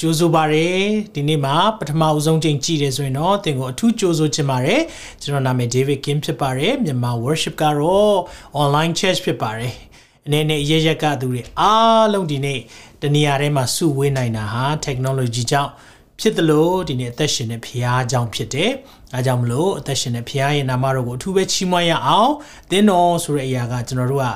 ကြိုးဆိုပါရယ်ဒီနေ့မှာပထမအဦးဆုံးချိန်ကြည့်တယ်ဆိုရင်တော့သင်ကိုအထူးကြိုးဆိုချင်ပါတယ်ကျွန်တော်နာမည် David Kim ဖြစ်ပါတယ်မြန်မာ worship ကတော့ online church ဖြစ်ပါတယ်အနေနဲ့ရရက်ကသူတွေအားလုံးဒီနေ့တနေရာထဲမှာစုဝေးနိုင်တာဟာ technology ကြောင့် ဖြစ်တယ်လို့ဒီနေ့အသက်ရှင်တဲ့ဖခင်အကြောင်းဖြစ်တယ်။အဲကြောင့်မလို့အသက်ရှင်တဲ့ဖခင်ရဲ့နာမတော်ကိုအထူးပဲချီးမွမ်းရအောင်။သင်တော်ဆိုတဲ့အရာကကျွန်တော်တို့က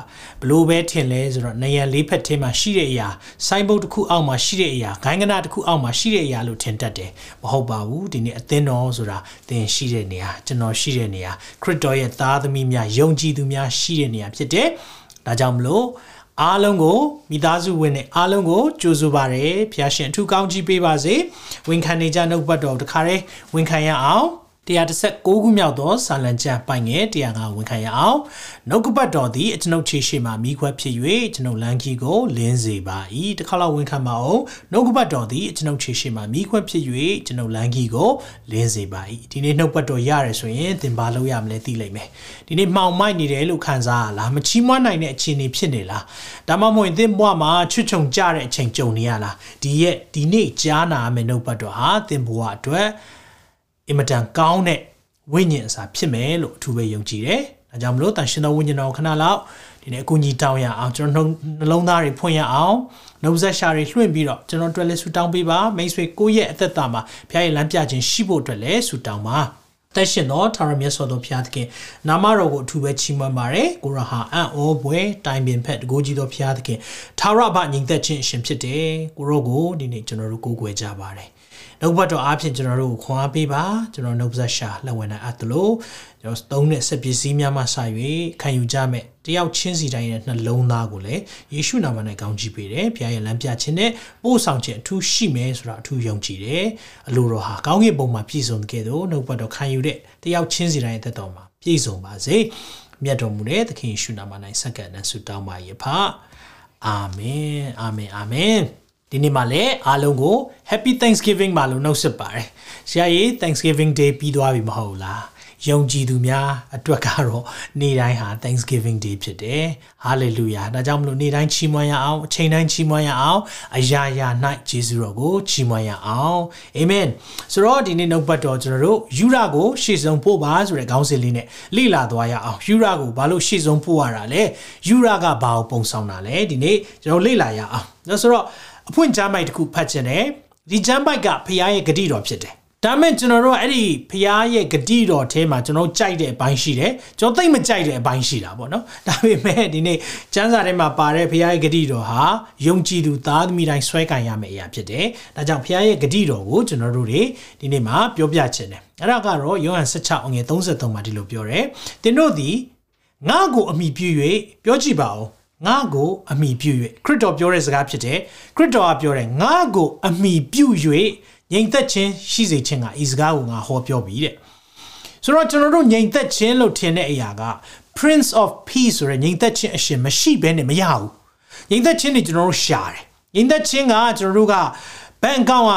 ဘလို့ပဲထင်လဲဆိုတော့နေရလေးဖက်ထဲမှာရှိတဲ့အရာစိုင်းဘုတ်တစ်ခုအောက်မှာရှိတဲ့အရာဂိုင်းကနာတစ်ခုအောက်မှာရှိတဲ့အရာလို့ထင်တတ်တယ်။မဟုတ်ပါဘူး။ဒီနေ့အသင်းတော်ဆိုတာသင်ရှိတဲ့နေရာကျွန်တော်ရှိတဲ့နေရာခရစ်တော်ရဲ့သားသမီးများယုံကြည်သူများရှိတဲ့နေရာဖြစ်တယ်။ဒါကြောင့်မလို့ အားလုံးကိုမိသားစုဝင်နဲ့အားလုံးကိုကြိုဆိုပါရစေဖျားရှင်အထူးကောင်းကြီးပေးပါစေဝန်ခံနေကြနှုတ်ပတ်တော်တခါတည်းဝန်ခံရအောင် 136ခုမြောက်သောစာလံကျမ်းပိုင်ငယ်105ဝန်ခံရအောင်နှုတ်ကပတ်တော်သည်အကျွန်ုပ်ခြေရှိမှမိခွက်ဖြစ်၍ကျွန်ုပ်လမ်းကြီးကိုလင်းစေပါ၏တစ်ခါလောက်ဝန်ခံပါအောင်နှုတ်ကပတ်တော်သည်အကျွန်ုပ်ခြေရှိမှမိခွက်ဖြစ်၍ကျွန်ုပ်လမ်းကြီးကိုလင်းစေပါ၏ဒီနေ့နှုတ်ပတ်တော်ရတယ်ဆိုရင်သင်ပါလို့ရမလဲသိလိမ့်မယ်ဒီနေ့မှောင်မိုက်နေတယ်လို့ခံစားရလားမချီးမွမ်းနိုင်တဲ့အခြေအနေဖြစ်နေလားဒါမှမဟုတ်သင်ဘဝမှာချွတ်ချုံကြတဲ့အချိန်ကြုံနေရလားဒီရဲ့ဒီနေ့ကြားနာမယ့်နှုတ်ပတ်တော်ဟာသင်ဘဝအတွက် အင်မတန်ကောင်းတဲ့ဝိညာဉ်အစာဖြစ်မယ်လို့အထူးပဲယုံကြည်တယ်။ဒါကြောင့်မလို့တန်ရှင်သောဝိညာဉ်တော်ခဏလောက်ဒီနေ့အကူအညီတောင်းရအောင်ကျွန်တော်နှလုံးသားတွေဖွင့်ရအောင်နှုတ်ဆက်ရှာတွေလွှင့်ပြီးတော့ကျွန်တော်တို့လည်းဆူတောင်းပေးပါမိတ်ဆွေကိုယ့်ရဲ့အသက်တာမှာဖခင်ရဲ့လမ်းပြခြင်းရှိဖို့အတွက်လည်းဆူတောင်းပါတက်ရှင်သောထာဝရမြတ်စွာသောဘုရားသခင်နာမတော်ကိုအထူးပဲချီးမွမ်းပါရယ်ကိုရဟာအံ့ဩပွဲတိုင်ပင်ဖက်တကိုးကြီးသောဘုရားသခင်ထာဝရဘညီသက်ခြင်းအရှင်ဖြစ်တယ်ကိုရောကိုဒီနေ့ကျွန်တော်တို့ကိုးကွယ်ကြပါတယ် နှုတ်ဘတ်တော်အားဖြင့်ကျွန်တော်တို့ကိုခွန်အားပေးပါကျွန်တော်နှုတ်ဆက်ရှာလက်ဝင်နိုင်အပ်သလိုကျွန်တော်သုံးတဲ့စက်ပစ္စည်းများမှစ၍ခံယူကြမယ်တယောက်ချင်းစီတိုင်းရဲ့နှလုံးသားကိုလည်းယေရှုနာမနဲ့ကောင်းချီးပေးတယ်ဘုရားရဲ့လမ်းပြခြင်းနဲ့ပို့ဆောင်ခြင်းအထူးရှိမယ်ဆိုတာအထူးယုံကြည်တယ်အလိုတော်ဟာကောင်းကင်ဘုံမှာပြည့်စုံတဲ့ကဲ့သို့နှုတ်ဘတ်တော်ခံယူတဲ့တယောက်ချင်းစီတိုင်းရဲ့သက်တော်မှာပြည့်စုံပါစေမြတ်တော်မူတဲ့သခင်ယေရှုနာမ၌စက္ကန့်နဲ့ဆုတောင်းပါ၏ဖအာမင်အာမင်အာမင် ဒီနေ့မှလည်းအားလုံးကို Happy Thanksgiving ပါလို့နှုတ်ဆက်ပါတယ်။ဆရာကြီး Thanksgiving Day ပြီးသွားပြီမဟုတ်လား။ယုံကြည်သူများအတွက်ကတော့နေ့တိုင်းဟာ Thanksgiving Day ဖြစ်တယ်။ Hallelujah ။ဒါကြောင့်မလို့နေ့တိုင်းချီးမွမ်းရအောင်အချိန်တိုင်းချီးမွမ်းရအောင်အရာရာ၌ယေရှုတော်ကိုချီးမွမ်းရအောင်။ Amen ။ဆိုတော့ဒီနေ့နှုတ်ပတ်တော်ကျွန်တော်တို့ယူရာကိုရှေ့ဆုံးပို့ပါဆိုတဲ့ခေါင်းစဉ်လေးနဲ့လေ့လာသွားရအောင်။ယူရာကိုဘာလို့ရှေ့ဆုံးပို့ရတာလဲ။ယူရာကဘာကိုပုံဆောင်တာလဲ။ဒီနေ့ကျွန်တော်လေ့လာရအောင်။ဒါဆိုတော့ အဖွင့်ချမ်းပိုက်တစ်ခုဖတ်ချင်တယ်ဒီချမ်းပိုက်ကဖရားရဲ့ဂတိတော်ဖြစ်တယ်ဒါမဲ့ကျွန်တော်တို့အဲ့ဒီဖရားရဲ့ဂတိတော်ထဲမှာကျွန်တော်ကြိုက်တဲ့အပိုင်းရှိတယ်ကျွန်တော်သိမကြိုက်တဲ့အပိုင်းရှိတာပေါ့နော်ဒါပေမဲ့ဒီနေ့ကျမ်းစာထဲမှာပါတဲ့ဖရားရဲ့ဂတိတော်ဟာယုံကြည်သူသားသမီးတိုင်းဆွဲကင်ရမယ့်အရာဖြစ်တယ်ဒါကြောင့်ဖရားရဲ့ဂတိတော်ကိုကျွန်တော်တို့တွေဒီနေ့မှာပြောပြချင်တယ်အဲ့ဒါကတော့ယောဟန်16အငယ်33မှာဒီလိုပြောတယ်သင်တို့သည်ငါ့ကိုအမိပြု၍ပြောကြည့်ပါဦး ငါကိုအမိပြု၍ခရစ်တော်ပြောတဲ့စကားဖြစ်တယ်ခရစ်တော်ကပြောတယ်ငါကိုအမိပြု၍ငြိမ်သက်ခြင်းရှိစေခြင်းကဤစကားကိုငါဟောပြောပြီတဲ့ဆိုတော့ကျွန်တော်တို့ငြိမ်သက်ခြင်းလို့ထင်တဲ့အရာက Prince of Peace ဆိုတဲ့ငြိမ်သက်ခြင်းအရှင်မရှိဘဲနဲ့မရဘူးငြိမ်သက်ခြင်းတွေကျွန်တော်တို့ရှာတယ်ငြိမ်သက်ခြင်းကကျွန်တော်တို့ကဘဏ်အကောင့်က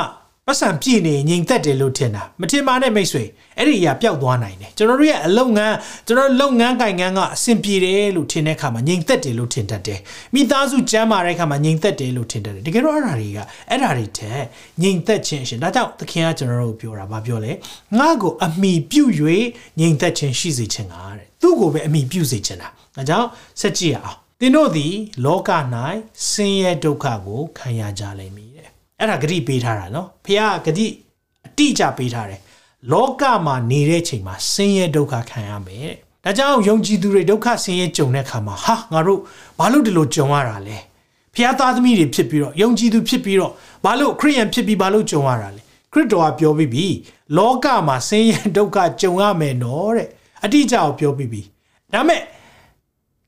ပတ်စံပြည့်နေငြိမ်သက်တယ်လို့ထင်တာမထင်ပါနဲ့မိတ်ဆွေအဲ့ဒီအရာပျောက်သွားနိုင်တယ်ကျွန်တော်တို့ရဲ့အလုပ်ငန်းကျွန်တော်လုပ်ငန်းကိုင်ငန်းကအဆင်ပြေတယ်လို့ထင်တဲ့အခါမှာငြိမ်သက်တယ်လို့ထင်တတ်တယ်မိသားစုကျမ်းမာတဲ့အခါမှာငြိမ်သက်တယ်လို့ထင်တတ်တယ်တကယ်တော့အဲ့ဒါတွေကအဲ့ဒါတွေတဲ့ငြိမ်သက်ခြင်းအရှင်ဒါကြောင့်သခင်ကကျွန်တော်တို့ပြောတာဗာပြောလဲငါ့ကိုအမိပြုတ်၍ငြိမ်သက်ခြင်းရှိစေခြင်းကတဲ့သူ့ကိုပဲအမိပြုတ်စေခြင်းတာဒါကြောင့်ဆက်ကြည့်ရအောင်သင်တို့သည်လောက၌ဆင်းရဲဒုက္ခကိုခံရကြလိမ့်မည် အဲ့ဒါဂတိပေးထားတာနော်ဖះဂတိအတိအကျပေးထားတယ်လောကမှာနေတဲ့ချိန်မှာဆင်းရဲဒုက္ခခံရမယ်တဲ့ဒါကြောင့်ယုံကြည်သူတွေဒုက္ခဆင်းရဲကြုံတဲ့အခါမှာဟာငါတို့ဘာလို့ဒီလိုကြုံရတာလဲဖះသားသမီးတွေဖြစ်ပြီးတော့ယုံကြည်သူဖြစ်ပြီးတော့ဘာလို့ခရိယန်ဖြစ်ပြီးဘာလို့ကြုံရတာလဲခရစ်တော်ကပြောပြီးပြီလောကမှာဆင်းရဲဒုက္ခကြုံရမယ်နော်တဲ့အတိအကျကိုပြောပြီးပြီဒါမဲ့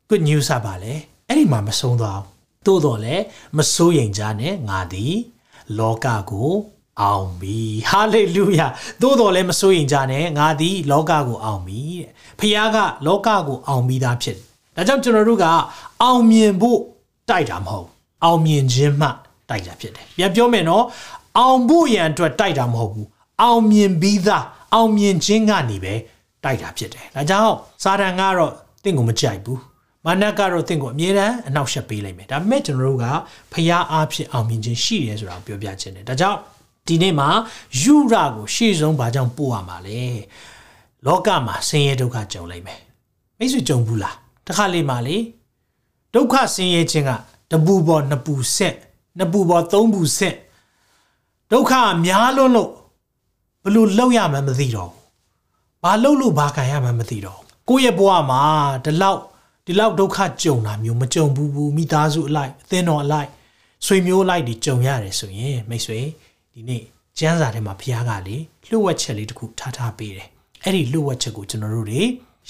good news ပါလေအဲ့ဒီမှာမဆုံးသွားဘူးသို့တော်လည်းမစိုးရိမ်ကြနဲ့ငါသည် လောကကိုအောင်ပြီဟာလေလုယာသို့တော်လည်းမစိုးရင်ကြနဲ့ငါသည်လောကကိုအောင်ပြီတဲ့ဖခင်ကလောကကိုအောင်ပြီးသားဖြစ်တယ်ဒါကြောင့်ကျွန်တော်တို့ကအောင်မြင်ဖို့တိုက်တာမဟုတ်အောင်မြင်ခြင်းမှတိုက်တာဖြစ်တယ်ပြန်ပြောမယ်နော်အောင်ဖို့ရန်အတွက်တိုက်တာမဟုတ်ဘူးအောင်မြင်ပြီးသားအောင်မြင်ခြင်းကနေပဲတိုက်တာဖြစ်တယ်ဒါကြောင့်စာတန်ကတော့တင့်ကိုမကြိုက်ဘူး မာနကတော့တင့်ကိုအမြဲတမ်းအနောက်ရှက်ပေးလိုက်မယ်ဒါပေမဲ့ကျွန်တော်တို့ကဖျားအားဖြင့်အောင်မြင်ခြင်းရှိတယ်ဆိုတာကိုပြောပြခြင်းတယ်ဒါကြောင့်ဒီနေ့မှာယူရကိုရှေ့ဆုံးဘာကြောင့်ပို့ရမှာလဲလောကမှာဆင်းရဲဒုက္ခကြုံလိုက်မယ်မိတ်ဆွေကြုံဘူးလားတခါလေမှလေဒုက္ခဆင်းရဲခြင်းကတပူပေါ်နှစ်ပူဆက်နှစ်ပူပေါ်သုံးပူဆက်ဒုက္ခများလွန်းလို့ဘလို့လောက်ရမှန်းမသိတော့ဘူးဘာလောက်လို့ဘာခံရမှန်းမသိတော့ဘူးကိုယ့်ရဲ့ဘဝမှာဒီလောက် ဒီလောက်ဒုက္ခကြုံတာမျိုးမကြုံဘူးဘူးမိသားစုအလိုက်အသင်းတော်အလိုက်ဆွေမျိုးအလိုက်ဒီကြုံရတယ်ဆိုရင်မိတ်ဆွေဒီနေ့ကျမ်းစာထဲမှာဘုရားကလေလှုပ်ဝက်ချက်လေးတစ်ခုထားထားပေးတယ်အဲ့ဒီလှုပ်ဝက်ချက်ကိုကျွန်တော်တို့တွေ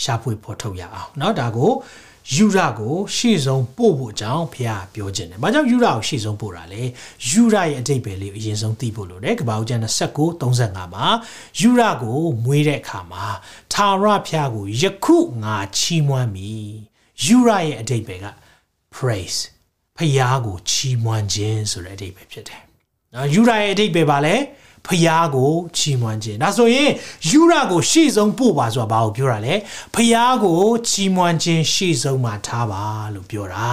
ရှာဖွေဖော်ထုတ်ရအောင်เนาะဒါကိုယူရကိုရှေ့ဆုံးပို့ဖို့အကြောင်းဘုရားပြောခြင်းတယ်။ဘာကြောင့်ယူရကိုရှေ့ဆုံးပို့တာလဲ။ယူရရဲ့အတိတ်ပဲလေးအရင်ဆုံးသိဖို့လိုတယ်။ကပ္ပဦးကျမ်း29 35မှာယူရကိုမွေးတဲ့အခါမှာသာရဖျားကိုယခုငါချီးမွမ်းမည်။ ယူရရဲ့အတိတ်ပဲက praise ဖျားကိုချီးမွမ်းခြင်းဆိုတဲ့အတိတ်ပဲဖြစ်တယ်။နော်ယူရရဲ့အတိတ်ပဲပါလဲ။ဖျားကိုချီးမွမ်းခြင်းဒါဆိုရင်ယူရကိုရှေ့ဆုံးပို့ပါဆိုတာဘာကိုပြောတာလဲဖျားကိုချီးမွမ်းခြင်းရှေ့ဆုံးမှာထားပါလို့ပြောတာ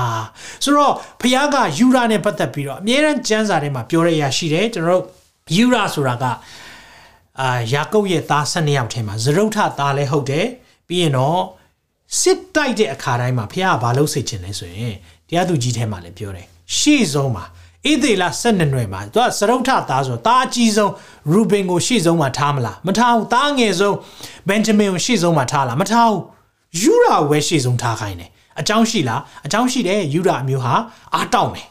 ဆိုတော့ဖျားကယူရနဲ့ပတ်သက်ပြီးတော့အမြဲတမ်းကျမ်းစာထဲမှာပြောရရရှိတယ်ကျွန်တော်တို့ယူရဆိုတာကအာယာကုပ်ရဲ့သား၁၂ယောက်ထဲမှာဇရုတ်ထသားလည်းဟုတ်တယ်ပြီးရင်တော့ စစ်တိုက်တဲ့အခါတိုင်းမှာဖះကဘာလို့စိတ်ချင်လဲဆိုရင်တရားသူကြီးထဲမှာလည်းပြောတယ်ရှေ့ဆုံးမှာဣသေလ12နွယ်မှာသူကစရုပ်ထသားဆိုသားအကြီးဆုံးရူဘင်ကိုရှေ့ဆုံးမှာထားမလားမထားဘူးသားငယ်ဆုံးဘန်ဂျမင်ကိုရှေ့ဆုံးမှာထားလားမထားဘူးယူရာဝဲရှေ့ဆုံးထားခိုင်းတယ်အကြောင်းရှိလားအကြောင်းရှိတယ်ယူရာအမျိုးဟာအားတောင်းတယ်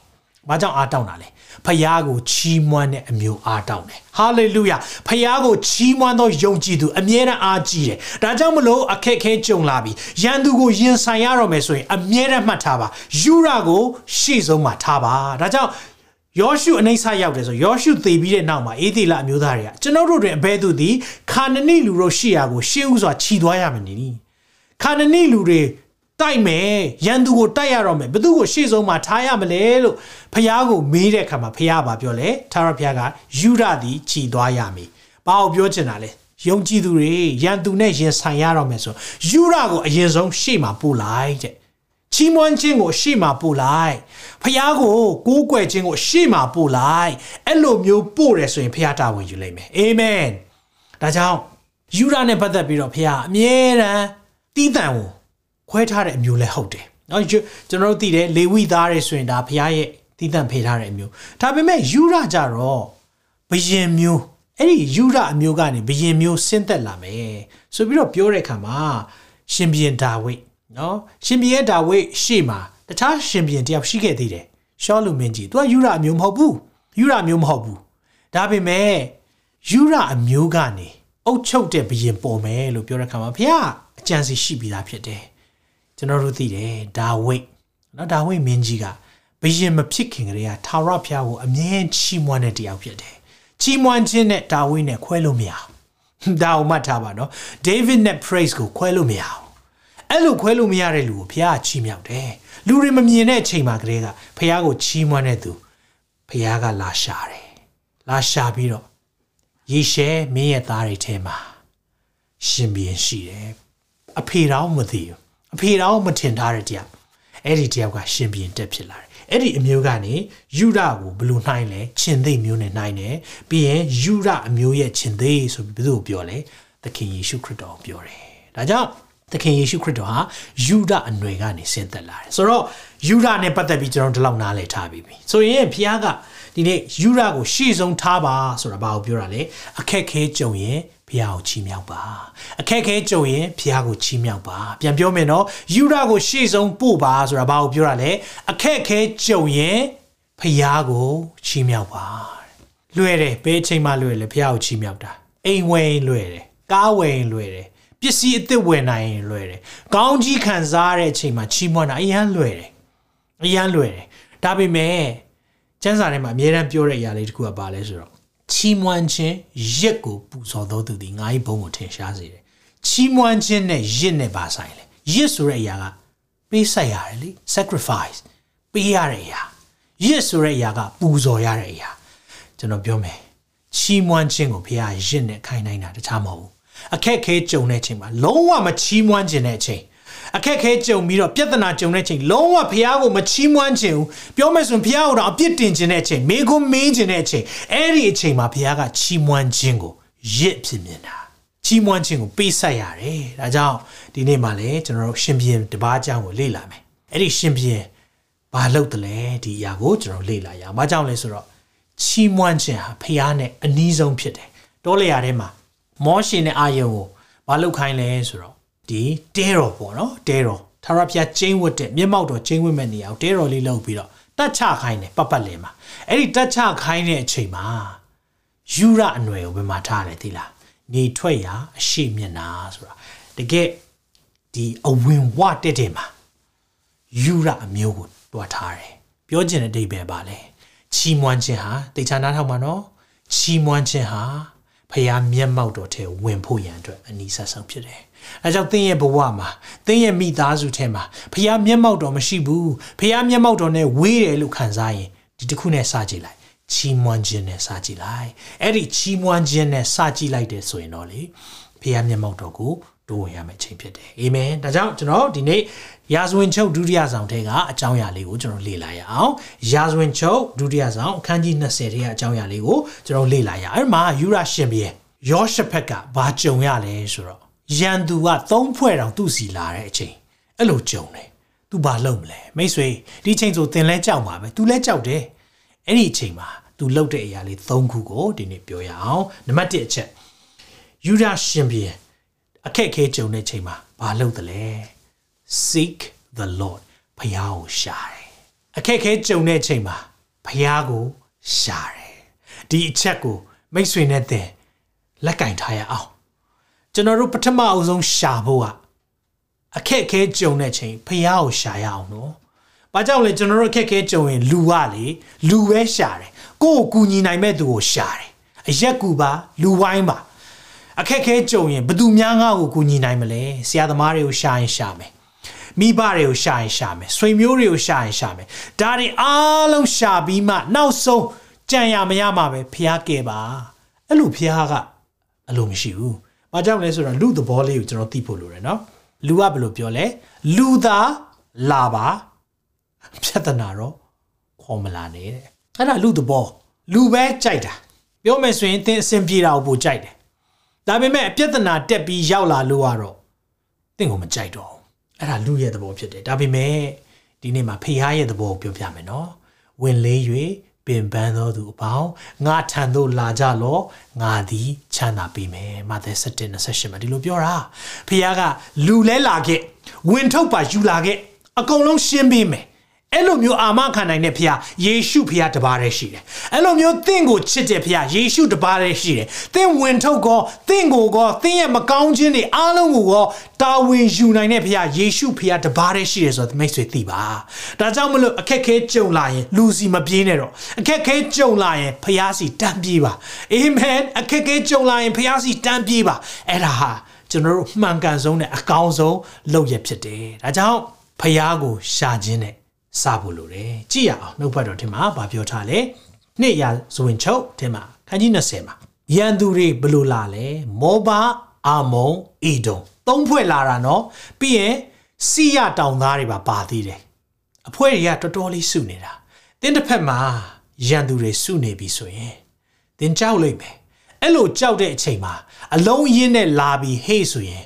ဘာကြောင့်အားတောင်းတာလဲဖယားကိုချီးမွမ်းတဲ့အမျိုးအားတောင်းတယ်ဟာလေလုယာဖယားကိုချီးမွမ်းသောယုံကြည်သူအမြဲတမ်းအားကြီးတယ်ဒါကြောင့်မလို့အခက်ခဲကြုံလာပြီရန်သူကိုရင်ဆိုင်ရတော့မယ်ဆိုရင်အမြဲတမ်းမှတ်ထားပါယူရာကိုရှေ့ဆုံးမှာထားပါဒါကြောင့်ယောရှုအနှိမ့်ဆရောက်တယ်ဆိုယောရှုသေပြီးတဲ့နောက်မှာအေဒီလအမျိုးသားတွေကကျွန်တော်တို့တွင်အဘဲသူသည်ခါနနိလူတို့ရှိရာကိုရှေးဥစွာခြီသွားရမယ်နီခါနနိလူတွေ တိုက်မယ်ရန်သူကိုတိုက်ရတော့မယ်ဘသူကိုရှေ့ဆုံးမှာထားရမလဲလို့ဖះကိုမေးတဲ့အခါမှာဖះဘာပြောလဲသာရဖះကယူရသည်ခြီသွားရမည်ဘာကိုပြောချင်တာလဲယုံကြည်သူတွေရန်သူနဲ့ရင်ဆိုင်ရတော့မယ်ဆိုယူရကိုအရင်ဆုံးရှေ့မှာပို့လိုက်တဲ့ချီးမွမ်းခြင်းကိုရှေ့မှာပို့လိုက်ဖះကိုကိုးကွယ်ခြင်းကိုရှေ့မှာပို့လိုက်အဲ့လိုမျိုးပို့တယ်ဆိုရင်ဖះတာဝန်ယူလိမ့်မယ်အာမင်ဒါကြောင့်ယူရနဲ့ပတ်သက်ပြီးတော့ဖះအမြဲတမ်းတီးတန့်ကို ခွဲထားတဲ့အမျိုးလည်းဟုတ်တယ်နော်ကျွန်တော်တို့သိတယ်လေဝိသားတွေဆိုရင်ဒါဖះရဲ့တီးတန့်ဖေးထားတဲ့အမျိုးဒါပေမဲ့ယူရကြတော့ဘယင်မျိုးအဲ့ဒီယူရအမျိုးကနေဘယင်မျိုးဆင်းသက်လာမယ်ဆိုပြီးတော့ပြောတဲ့အခါမှာရှင်ဘီယန်ဒါဝိတ်နော်ရှင်ဘီယန်ဒါဝိတ်ရှေ့မှာတခြားရှင်ဘီယန်တယောက်ရှိခဲ့သေးတယ်ရှောလူမင်းကြီးသူကယူရအမျိုးမဟုတ်ဘူးယူရအမျိုးမဟုတ်ဘူးဒါပေမဲ့ယူရအမျိုးကနေအုတ်ချုပ်တဲ့ဘယင်ပေါ်မယ်လို့ပြောတဲ့အခါမှာဘုရားအကြံစီရှိပြီးသားဖြစ်တယ် ကျွန်တော်တို့သိတယ်ဒါဝိတ်နော်ဒါဝိတ်မင်းကြီးကဘယင်မဖြစ်ခင်ကတည်းကထာဝရဘုရားကိုအမြဲချီးမွမ်းတဲ့တရားဖြစ်တယ်ချီးမွမ်းခြင်းနဲ့ဒါဝိတ်နဲ့ခွဲလို့မရဘူးဒါအောင်မှတ်ထားပါနော် David နဲ့ praise ကိုခွဲလို့မရဘူးအဲ့လိုခွဲလို့မရတဲ့လူကိုဘုရားချီးမြှောက်တယ်လူတွေမမြင်တဲ့အချိန်မှာကလေးကဘုရားကိုချီးမွမ်းတဲ့သူဘုရားကလာရှာတယ်လာရှာပြီးတော့ယေရှဲမင်းရဲ့သားတွေထဲမှာရှင်ဘီရင်ရှိတယ်အဖေတော်မသိဘူး အဖေတော်မထင်ထားတဲ့တရားအဲ့ဒီတရားကရှင်ဘီရင်တက်ဖြစ်လာတယ်အဲ့ဒီအမျိုးကနေယူရကိုဘလို့နှိုင်းလဲရှင်သိမျိုးနဲ့နှိုင်းတယ်ပြီးရင်ယူရအမျိုးရဲ့ရှင်သိဆိုပြီးဘယ်သူကိုပြောလဲသခင်ယေရှုခရစ်တော်ကိုပြောတယ်ဒါကြောင့်သခင်ယေရှုခရစ်တော်ဟာယူဒအနွယ်ကနေဆင်းသက်လာတယ်ဆိုတော့ယူဒနဲ့ပတ်သက်ပြီးကျွန်တော်ဒီလောက်နားလည်ထားပြီးပြီဆိုရင်ဖခင်ကဒီနေ့ယူဒကိုရှေ့ဆုံးထားပါဆိုတာဘာကိုပြောတာလဲအခက်ခဲကြုံရင် ဖះကိုချီးမြှောက်ပါအခက်ခဲကြုံရင်ဖះကိုချီးမြှောက်ပါပြန်ပြောမယ်နော်ယူဒကိုရှေ့ဆုံးပို့ပါဆိုတာဘာကိုပြောတာလဲအခက်ခဲကြုံရင်ဖះကိုချီးမြှောက်ပါလွယ်တယ်ဘယ်အချိန်မှလွယ်လဲဖះကိုချီးမြှောက်တာအိမ်ဝယ်လွယ်တယ်ကားဝယ်လွယ်တယ်ပစ္စည်းအသစ်ဝယ်နိုင်ရင်လွယ်တယ်။ကောင်းကြီးခံစားရတဲ့အချိန်မှာချီးမွမ်းတာအရန်လွယ်တယ်။အရန်လွယ်တယ်။ဒါပေမဲ့ကျမ်းစာထဲမှာအမြဲတမ်းပြောတဲ့အရာလေးတစ်ခုကဘာလဲဆိုတော့ ချီးမွမ်းခြင်းရစ်ကိုပူဇော်တော်သူသည်ငါ၏ဘုံကိုထင်ရှားစေတယ်ချီးမွမ်းခြင်းနဲ့ရစ်နဲ့ပါဆိုင်လေရစ်ဆိုတဲ့အရာကပေးဆက်ရတယ်လေ sacrifice ပေးရတဲ့အရာရစ်ဆိုတဲ့အရာကပူဇော်ရတဲ့အရာကျွန်တော်ပြောမယ်ချီးမွမ်းခြင်းကိုဘုရားရစ်နဲ့ခိုင်းနိုင်တာတခြားမဟုတ်ဘူးအခက်ခဲကြုံတဲ့အချိန်မှာလုံးဝမချီးမွမ်းခြင်းတဲ့အချိန် အခက်ခဲကြုံပြီးတော့ပြဿနာကြုံတဲ့အချိန်လုံးဝဖះကိုမချီးမွမ်းခြင်းဘူးပြောမယ်ဆိုရင်ဖះကိုတော့အပြစ်တင်ခြင်းတဲ့အချိန်မိခွန်းမင်းခြင်းတဲ့အချိန်အဲ့ဒီအချိန်မှာဖះကချီးမွမ်းခြင်းကိုရစ်ဖြစ်မြင်တာချီးမွမ်းခြင်းကိုပေးဆက်ရတယ်ဒါကြောင့်ဒီနေ့မှလည်းကျွန်တော်တို့ရှင်ပြန်တပားအကြောင်းကိုလေ့လာမယ်အဲ့ဒီရှင်ပြန်ဘာလုပ်တယ်လဲဒီအရာကိုကျွန်တော်လေ့လာရအောင်ဘာကြောင့်လဲဆိုတော့ချီးမွမ်းခြင်းဟာဖះနဲ့အနီးဆုံးဖြစ်တယ်တောလျာထဲမှာမောရှင်နဲ့အာယုံကိုဘာလုပ်ခိုင်းလဲဆိုတော့ ဒီတဲတော်ပေါ့နော်တဲတော်ထာဝရဘုရားကျင်းဝတ်တဲ့မျက်မှောက်တော်ကျင်းဝတ်မဲ့နေအောင်တဲတော်လေးလုပ်ပြီးတော့တတ်ချခိုင်းတယ်ပတ်ပတ်လည်မှာအဲ့ဒီတတ်ချခိုင်းတဲ့အချိန်မှာယူရအနွယ်ကိုဘယ်မှာထားတယ်သိလားနေထွက်ရာအရှိမျက်နာဆိုတာတကယ်ဒီအဝင်ဝတက်တယ်မှာယူရအမျိုးကိုတွားထားတယ်ပြောချင်တဲ့အဓိပ္ပာယ်ပါလေချီးမွမ်းခြင်းဟာတေချာနာထောက်မှာနော်ချီးမွမ်းခြင်းဟာဖျားမျက်မှောက်တော်ထဲဝင်ဖို့ရန်အတွက်အနည်းဆက်ဆုံးဖြစ်တယ်။ အဲကြောင့်သင်ရဲ့ဘဝမှာသင်ရဲ့မိသားစုထဲမှာဖျားမျက်မှောက်တော်မရှိဘူး။ဖျားမျက်မှောက်တော်နဲ့ဝေးတယ်လို့ခံစားရင်ဒီတစ်ခုနဲ့စကြည့်လိုက်။ချီးမွမ်းခြင်းနဲ့စကြည့်လိုက်။အဲ့ဒီချီးမွမ်းခြင်းနဲ့စကြည့်လိုက်တယ်ဆိုရင်တော့လေဖျားမျက်မှောက်တော်ကိုတိုးဝင်ရမယ့်အချိန်ဖြစ်တယ်။အာမင်။ဒါကြောင့်ကျွန်တော်ဒီနေ့ရာဇဝင်ချုပ်ဒုတိယဆောင်ထဲကအကြောင်းအရာလေးကိုကျွန်တော်လေ့လာရအောင်။ရာဇဝင်ချုပ်ဒုတိယဆောင်အခန်းကြီး20ထဲကအကြောင်းအရာလေးကိုကျွန်တော်လေ့လာရအောင်။အဲ့မှာယူရရှင်ပြေယောရှဖက်ကဘာကြုံရလဲဆိုတော့ ရန်သူကသုံးဖွဲ့တောင်သူ့စီလာတဲ့အချိန်အဲ့လိုကြုံတယ်။ तू ဘာလုပ်မလဲမိတ်ဆွေဒီချိန်ဆိုသင်လဲကြောက်မှာပဲ तू လဲကြောက်တယ်။အဲ့ဒီအချိန်မှာ तू လှုပ်တဲ့အရာလေး၃ခုကိုဒီနေ့ပြောရအောင်။နံပါတ်1အချက်ယူဒရှင်ပြေအခက်ခဲကြုံတဲ့ချိန်မှာဘာလုပ်သလဲ seek the lord ဖယားကိုရှာတယ်အခက်ခဲကြုံတဲ့ချိန်မှာဖယားကိုရှာတယ်ဒီအချက်ကိုမိတ်ဆွေနဲ့တဲ့လက်ကင်ထားရအောင် ကျွန်တော်တို့ပထမအဆုံးရှာဖို့ကအခက်ခဲကြုံတဲ့ချိန်ဖယားကိုရှာရအောင်နော်ဘာကြောင့်လဲကျွန်တော်တို့အခက်ခဲကြုံရင်လူကလေလူပဲရှာတယ်ကိုယ့်ကိုကူညီနိုင်မဲ့သူကိုရှာတယ်အရက်ကူပါလူဝိုင်းပါအခက်ခဲကြုံရင်ဘသူများငါ့ကိုကူညီနိုင်မလဲဆရာသမားတွေကိုရှာရင်ရှာမယ်မိဘတွေကိုရှာရင်ရှာမယ်ဆွေမျိုးတွေကိုရှာရင်ရှာမယ်ဒါတွေအားလုံးရှာပြီးမှနောက်ဆုံးကြံရမရမှာပဲဖျားကဲပါအဲ့လိုဖျားကအလိုမရှိဘူး။ ဘာကြောင့်လဲဆိုတော့လူသဘောလေးကိုကျွန်တော်သိဖို့လိုတယ်နော်။လူကဘယ်လိုပြောလဲ။လူသာလာပါပြဿနာတော့ခေါ်မလာနဲ့တဲ့။အဲ့ဒါလူသဘောလူပဲကြိုက်တာ။ပြောမယ်ဆိုရင်သင်အဆင်ပြေတာကိုပိုကြိုက်တယ်။ဒါပေမဲ့ပြဿနာတက်ပြီးရောက်လာလို့ကတော့သင်ကိုမကြိုက်တော့ဘူး။အဲ့ဒါလူရဲ့သဘောဖြစ်တယ်။ဒါပေမဲ့ဒီနေ့မှာဖေဟားရဲ့သဘောကိုပြောပြမယ်နော်။ဝင်လေး၍ ပင်ပန်းသောသူအပေါင်းငါထံသို့လာကြလောငါသည်ချမ်းသာပေးမယ်မာသဲ7 28မှာဒီလိုပြောတာဖခင်ကလူလဲလာခဲ့ဝင်ထုတ်ပါယူလာခဲ့အကုန်လုံးရှင်းပေးမယ် အဲ့လိုမျိုးအာမခံနိုင်တဲ့ဖခင်ယေရှုဖခင်တပါးတည်းရှိတယ်အဲ့လိုမျိုးသင်ကိုချစ်တဲ့ဖခင်ယေရှုတပါးတည်းရှိတယ်သင်ဝင်ထုတ်ကောသင်ကိုကောသင်ရဲ့မကောင်းခြင်းတွေအားလုံးကိုကောတာဝန်ယူနိုင်တဲ့ဖခင်ယေရှုဖခင်တပါးတည်းရှိတယ်ဆိုတော့မိတ်ဆွေသိပါဒါကြောင့်မလို့အခက်ခဲကြုံလာရင်လူစီမပြေးနဲ့တော့အခက်ခဲကြုံလာရင်ဖခင်စီတန်းပြေးပါအာမင်အခက်ခဲကြုံလာရင်ဖခင်စီတန်းပြေးပါအဲ့ဒါဟာကျွန်တော်တို့မှန်ကန်ဆုံးနဲ့အကောင်းဆုံးလုပ်ရဖြစ်တယ်ဒါကြောင့်ဖခင်ကိုရှာခြင်းနဲ့ စဖို့လိုတယ်ကြည့်ရအောင်နှုတ်ဖတ်တော်ထင်မှာဗာပြောထားလဲနှစ်ရာဇဝင်ချုပ်ထင်မှာခန်းကြီး20မှာရန်သူတွေဘလို့လာလဲမောဘာအာမုံအီဒုံသုံးဖွဲ့လာတာနော်ပြီးရင်စီရတောင်သားတွေပါပါသေးတယ်အဖွဲတွေကတော်တော်လေးစုနေတာတင်းတစ်ဖက်မှာရန်သူတွေစုနေပြီဆိုရင်တင်းကြောက်လိမ့်မယ်အဲ့လိုကြောက်တဲ့အချိန်မှာအလုံးရင်းနဲ့လာပြီးဟေ့ဆိုရင်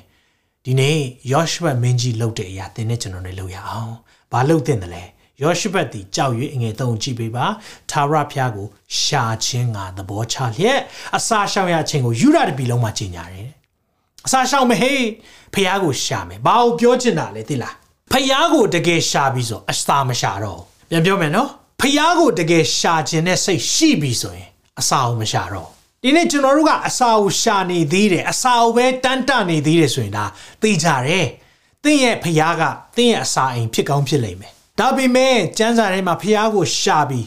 ဒီနေ့ယောရှုမင်းကြီးလှုပ်တဲ့အရာတင်းနဲ့ကျွန်တော်တွေလှုပ်ရအောင်ဘာလှုပ်တဲ့တယ်လဲ ယောရှုဘတ်သည်ကြောက်၍အငယ်သုံးကြည့်ပေးပါသာရဖျားကိုရှာခြင်းငါသဘောချလျက်အစာရှောင်ရခြင်းကိုယူရတပြီလုံးမှာကြီးညာတယ်အစာရှောင်မဟေးဖျားကိုရှာမယ်ဘာကိုပြောချင်တာလဲသိလားဖျားကိုတကယ်ရှာပြီးဆိုအစာမရှာတော့ပြန်ပြောမယ်နော်ဖျားကိုတကယ်ရှာခြင်းနဲ့စိတ်ရှိပြီဆိုရင်အစာကိုမရှာတော့ဒီနေ့ကျွန်တော်တို့ကအစာကိုရှာနေသေးတယ်အစာကိုပဲတန်းတနေသေးတယ်ဆိုရင်ဒါသိကြတယ်သင်ရဲ့ဖျားကသင်ရဲ့အစာအိမ်ဖြစ်ကောင်းဖြစ်လိမ့်မယ် ဒါပေမဲ့ကျမ်းစာထဲမှာဖះကိုရှာပြီး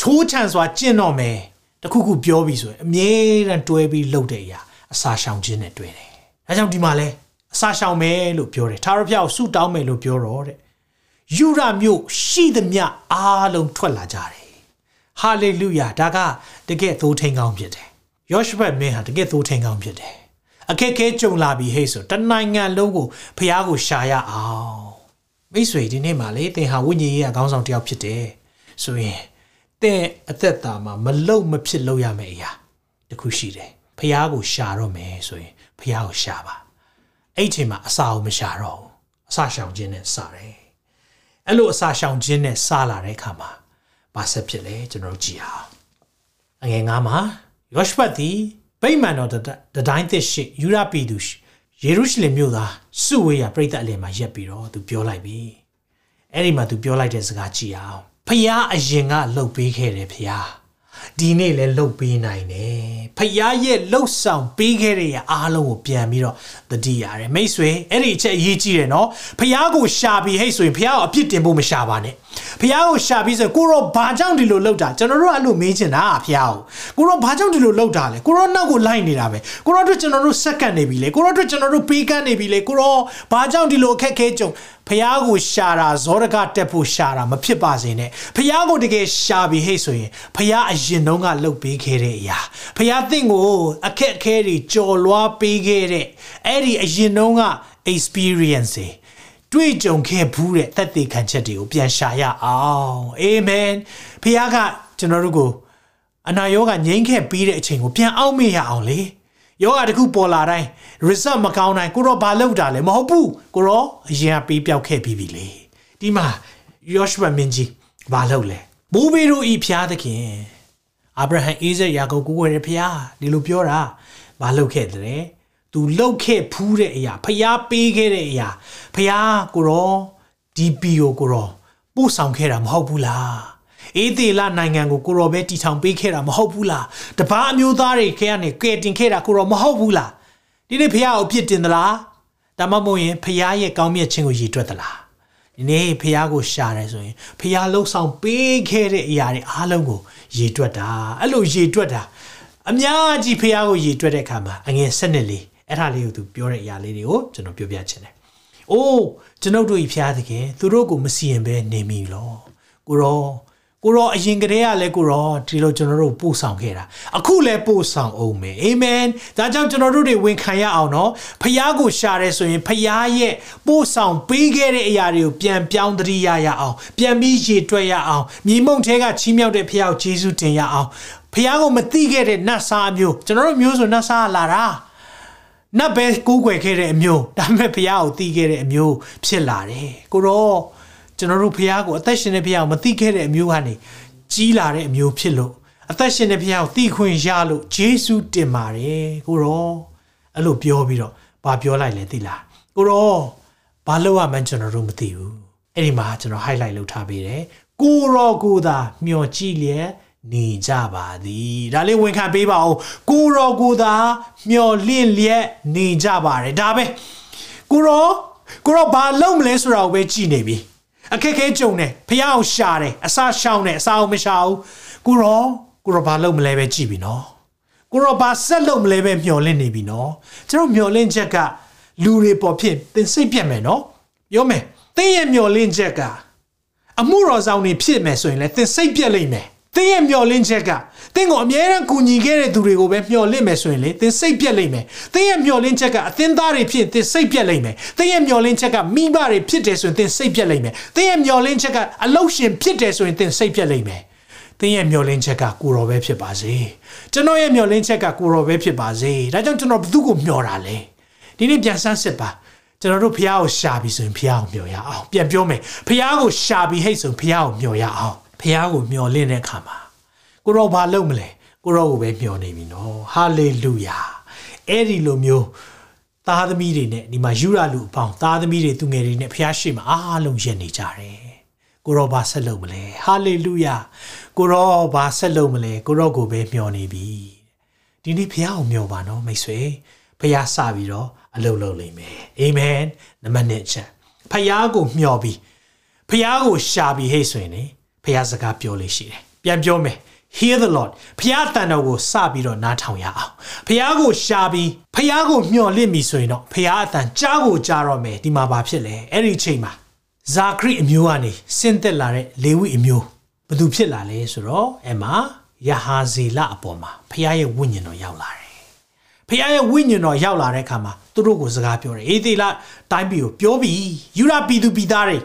ချိုးချံစွာကျင့်တော့မယ်တခုခုပြောပြီးဆိုရင်အမြဲတမ်းတွဲပြီးလှုပ်တဲ့အရာအစာရှောင်ခြင်းနဲ့တွဲတယ်အဲကြောင့်ဒီမှာလဲအစာရှောင်မယ်လို့ပြောတယ်သာရဖျောက်ဆူတောင်းမယ်လို့ပြောတော့တဲ့ယူရမျိုးရှိသမျှအားလုံးထွက်လာကြတယ်ဟာလေလုယာဒါကတကယ်သိုးထိန်ကောင်းဖြစ်တယ်ယောရှုဘတ်မင်းဟာတကယ်သိုးထိန်ကောင်းဖြစ်တယ်အခက်ခဲကြုံလာပြီဟဲ့ဆိုတနိုင်ငံလုံးကိုဖះကိုရှာရအောင် မိတ်ဆွေဒီနေ့မှာလေသင်ဟာဝိညာဉ်ရေးအကောင်းဆောင်တစ်ယောက်ဖြစ်တယ်ဆိုရင်သင်အသက်တာမှာမလုံမဖြစ်လို့ရမယ့်အရာတခုရှိတယ်ဖះကိုရှာတော့မယ်ဆိုရင်ဖះကိုရှာပါအဲ့ဒီချိန်မှာအစာကိုမရှာတော့ဘူးအစာရှောင်ခြင်းနဲ့စားတယ်အဲ့လိုအစာရှောင်ခြင်းနဲ့စားလာတဲ့အခါမှာဘာဆက်ဖြစ်လဲကျွန်တော်ကြည့်အောင်အငယ်ငါမှာယောရှုပတ်သည်ဗိမာန်တော်တတိုင်းသစ်ရှိယူရပီသူ ယေရုရှလင်မြို့သားစုဝေးရပြည်သက်အလယ်မှာရက်ပြီးတော့သူပြောလိုက်ပြီအဲ့ဒီမှာသူပြောလိုက်တဲ့စကားကြည့်အောင်ဖះအရင်ကလှုပ်ပေးခဲ့တယ်ဖះ ဒီနေ့လည်းလှုပ်ပေးနိုင်တယ်ဖះရဲ့လှုပ်ဆောင်ပေးခဲ့တဲ့အားလုံးကိုပြန်ပြီးတော့တတိရတယ်မိတ်ဆွေအဲ့ဒီအချက်အရေးကြီးတယ်နော်ဖះကိုရှာပြီးဟဲ့ဆိုရင်ဖះကိုအပြစ်တင်ဖို့မရှာပါနဲ့ဖះကိုရှာပြီးဆိုကိုရောဘာကြောင့်ဒီလိုလှုပ်တာကျွန်တော်တို့အဲ့လိုမေးချင်တာဖះကိုကိုရောဘာကြောင့်ဒီလိုလှုပ်တာလဲကိုရောနောက်ကိုလိုက်နေတာပဲကိုရောတို့ကျွန်တော်တို့စက္ကန့်နေပြီလေကိုရောတို့ကျွန်တော်တို့ပေးကမ်းနေပြီလေကိုရောဘာကြောင့်ဒီလိုအခက်ခဲကြုံဖះကိုရှာတာဇောရကတက်ဖို့ရှာတာမဖြစ်ပါစေနဲ့ဖះကိုတကယ်ရှာပြီးဟဲ့ဆိုရင်ဖះအရင်တုန်းကလှုပ်ပေးခဲ့တဲ့အရာဖះသင်ကိုအခက်အခဲတွေကြော်လွှားပေးခဲ့တဲ့အဲ့ဒီအရင်တုန်းက experience တွေတွေ့ကြုံခဲ့ဘူးတဲ့သက်သေခံချက်တွေကိုပြန်ရှာရအောင်အာမင်ဖះကကျွန်တော်တို့ကိုအနာရောဂါငြိမ်းခဲ့ပြီးတဲ့အချိန်ကိုပြန်အောက်မေ့ရအောင်လေ ယောဂတခုပေါ်လာတိုင်း result မကောင်းတိုင်းကိုတော့ဘာလုပ်တာလဲမဟုတ်ဘူးကိုတော့အရင်ကပေးပြောက်ခဲ့ပြီးပြီလေဒီမှာယောရှုမင်းကြီးဘာလုပ်လဲမိုးဘေးတို့ဤဖျားသခင်အာဗြဟံအိဇက်ယာကုပ်ကိုကိုရဖျားဒီလိုပြောတာဘာလုပ်ခဲ့တယ်သူလှုပ်ခဲ့ဖူးတဲ့အရာဖျားပေးခဲ့တဲ့အရာဖျားကိုရောဒီပီကိုကိုရောပို့ဆောင်ခဲ့တာမဟုတ်ဘူးလား အေးသေးလာနိုင်ငံကိုကိုရောပဲတီထောင်ပေးခဲ့တာမဟုတ်ဘူးလားတပားအမျိုးသားတွေခဲကနေကဲတင်ခဲ့တာကိုရောမဟုတ်ဘူးလားဒီနေ့ဖះကိုပြစ်တင်သလားဒါမှမဟုတ်ရင်ဖះရဲ့ကောင်းမြတ်ခြင်းကိုရည်တွက်သလားဒီနေ့ဖះကိုရှာတယ်ဆိုရင်ဖះလှုပ်ဆောင်ပေးခဲ့တဲ့အရာတွေအားလုံးကိုရည်တွက်တာအဲ့လိုရည်တွက်တာအများကြီးဖះကိုရည်တွက်တဲ့အခါမှာအငယ်၁၂လေးအဲ့ဒါလေးကိုသူပြောတဲ့အရာလေးတွေကိုကျွန်တော်ပြောပြချင်တယ်။အိုးကျွန်ုပ်တို့ဤဖျားသခင်သူတို့ကိုမစီရင်ပဲနေမိလော။ကိုရော ကိုရောအရင်ကတည်းကလည်းကိုရောဒီလိုကျွန်တော်တို့ပို့ဆောင်ခဲ့တာအခုလည်းပို့ဆောင်အောင်မယ်အာမင်ဒါကြောင့်ကျွန်တော်တို့တွေဝန်ခံရအောင်နော်ဖျားကိုရှာရဲဆိုရင်ဖျားရဲ့ပို့ဆောင်ပေးခဲ့တဲ့အရာတွေကိုပြန်ပြောင်းတရိရရအောင်ပြန်ပြီးရေတွက်ရအောင်မြေမုံထဲကချီးမြှောက်တဲ့ဖျားကိုယေရှုတင်ရအောင်ဖျားကိုမသိခဲ့တဲ့နတ်စားမျိုးကျွန်တော်တို့မျိုးဆိုနတ်စားလာတာနတ်ပဲကိုးကွယ်ခဲ့တဲ့အမျိုးဒါပေမဲ့ဘုရားကိုတီးခဲ့တဲ့အမျိုးဖြစ်လာတယ်ကိုတော့ ကျွန်တော်တို့ဘုရားကိုအသက်ရှင်တဲ့ဘုရားကိုမသိခဲ့တဲ့အမျိုးကနေကြီးလာတဲ့အမျိုးဖြစ်လို့အသက်ရှင်တဲ့ဘုရားကိုတီးခွင့်ရလို့ဂျေစုတင်ပါတယ်ကိုတော့အဲ့လိုပြောပြီးတော့ဘာပြောလိုက်လဲသိလားကိုတော့ဘာလို့ရမှန်းကျွန်တော်တို့မသိဘူးအဲ့ဒီမှာကျွန်တော် highlight လုပ်ထားပေးတယ်ကိုရောကိုသာမျောကြည့်လျက်နေကြပါသည်ဒါလေးဝန်ခံပေးပါဦးကိုရောကိုသာမျောလင့်လျက်နေကြပါတယ်ဒါပဲကိုရောကိုရောဘာလုပ်မလဲဆိုတာကိုပဲကြည်နေပြီ အခက်ခဲကြုံတယ်ဖះအောင်ရှာတယ်အစာရှောင်းတယ်အစာအောင်မရှာဘူးကိုရောကိုရောဘာလုပ်မလဲပဲကြည်ပြီနော်ကိုရောဘာဆက်လုပ်မလဲပဲမျောလင့်နေပြီနော်ကျွန်တော်မျောလင့်ချက်ကလူတွေပေါ်ဖြစ်သင်စိတ်ပြတ်မယ်နော်ပြောမယ်သင်ရဲ့မျောလင့်ချက်ကအမှုတော်ဆောင်နေဖြစ်မယ်ဆိုရင်လည်းသင်စိတ်ပြတ်လိမ့်မယ်သင်ရဲ့မျောလင့်ချက်က သင်ကိုအမြဲတမ်းကူညီခဲ့တဲ့သူတွေကိုပဲမျောလင့်မယ်ဆိုရင်လေသင်စိတ်ပြက်လိမ့်မယ်သင်ရဲ့မျောလင့်ချက်ကအသင်းသားတွေဖြစ်သင်စိတ်ပြက်လိမ့်မယ်သင်ရဲ့မျောလင့်ချက်ကမိဘတွေဖြစ်တယ်ဆိုရင်သင်စိတ်ပြက်လိမ့်မယ်သင်ရဲ့မျောလင့်ချက်ကအလုရှင်ဖြစ်တယ်ဆိုရင်သင်စိတ်ပြက်လိမ့်မယ်သင်ရဲ့မျောလင့်ချက်ကကိုရောပဲဖြစ်ပါစေကျွန်တော်ရဲ့မျောလင့်ချက်ကကိုရောပဲဖြစ်ပါစေဒါကြောင့်ကျွန်တော်ဘသူ့ကိုမျောတာလဲဒီနေ့ပြန်ဆန်းစစ်ပါကျွန်တော်တို့ဖះကိုရှာပြီးဆိုရင်ဖះကိုမျောရအောင်ပြန်ပြောမယ်ဖះကိုရှာပြီးဟိတ်ဆိုဖះကိုမျောရအောင်ဖះကိုမျောလင့်တဲ့အခါမှာ ကိုရောဘာလုပ်မလဲကိုရောကိုပဲမျှော်နေပြီနော်ဟာလေလုယာအဲ့ဒီလိုမျိုးသားသမီးတွေနဲ့ဒီမှာယူရလူအပေါင်းသားသမီးတွေသူငယ်တွေနဲ့ဖျားရှိမှအားလုံးရက်နေကြတယ်ကိုရောဘာဆက်လုပ်မလဲဟာလေလုယာကိုရောဘာဆက်လုပ်မလဲကိုရောကိုပဲမျှော်နေပြီဒီနေ့ဖျားကိုမျှော်ပါနော်မိတ်ဆွေဖျားစပြီးတော့အလုပ်လုပ်လိမ့်မယ်အာမင်နံပါတ်1ချက်ဖျားကိုမျှော်ပြီးဖျားကိုရှာပြီးဟဲ့ဆိုရင်လေဖျားစကားပြောလို့ရှိတယ်ပြန်ပြောမယ် hear the lord ဖျားတန်တော်ကိုစပြီးတော့နားထောင်ရအောင်ဖျားကိုရှာပြီးဖျားကိုမျှော်လင့်ပြီဆိုရင်တော့ဖျားအတန်ကြားကိုကြားတော့မယ်ဒီမှာဘာဖြစ်လဲအဲ့ဒီချိန်မှာဇာခရိအမျိုးကနေဆင်းသက်လာတဲ့လေဝိအမျိုးဘသူဖြစ်လာလဲဆိုတော့အဲ့မှာယဟာဇေလအပေါ်မှာဖျားရဲ့ဝိညာဉ်တော်ရောက်လာတယ်ဖျားရဲ့ဝိညာဉ်တော်ရောက်လာတဲ့အခါမှာသူတို့ကိုစကားပြောတယ်အေသေလတိုင်းပြည်ကိုပြောပြီးယူရပြည်သူပြည်သားတွေ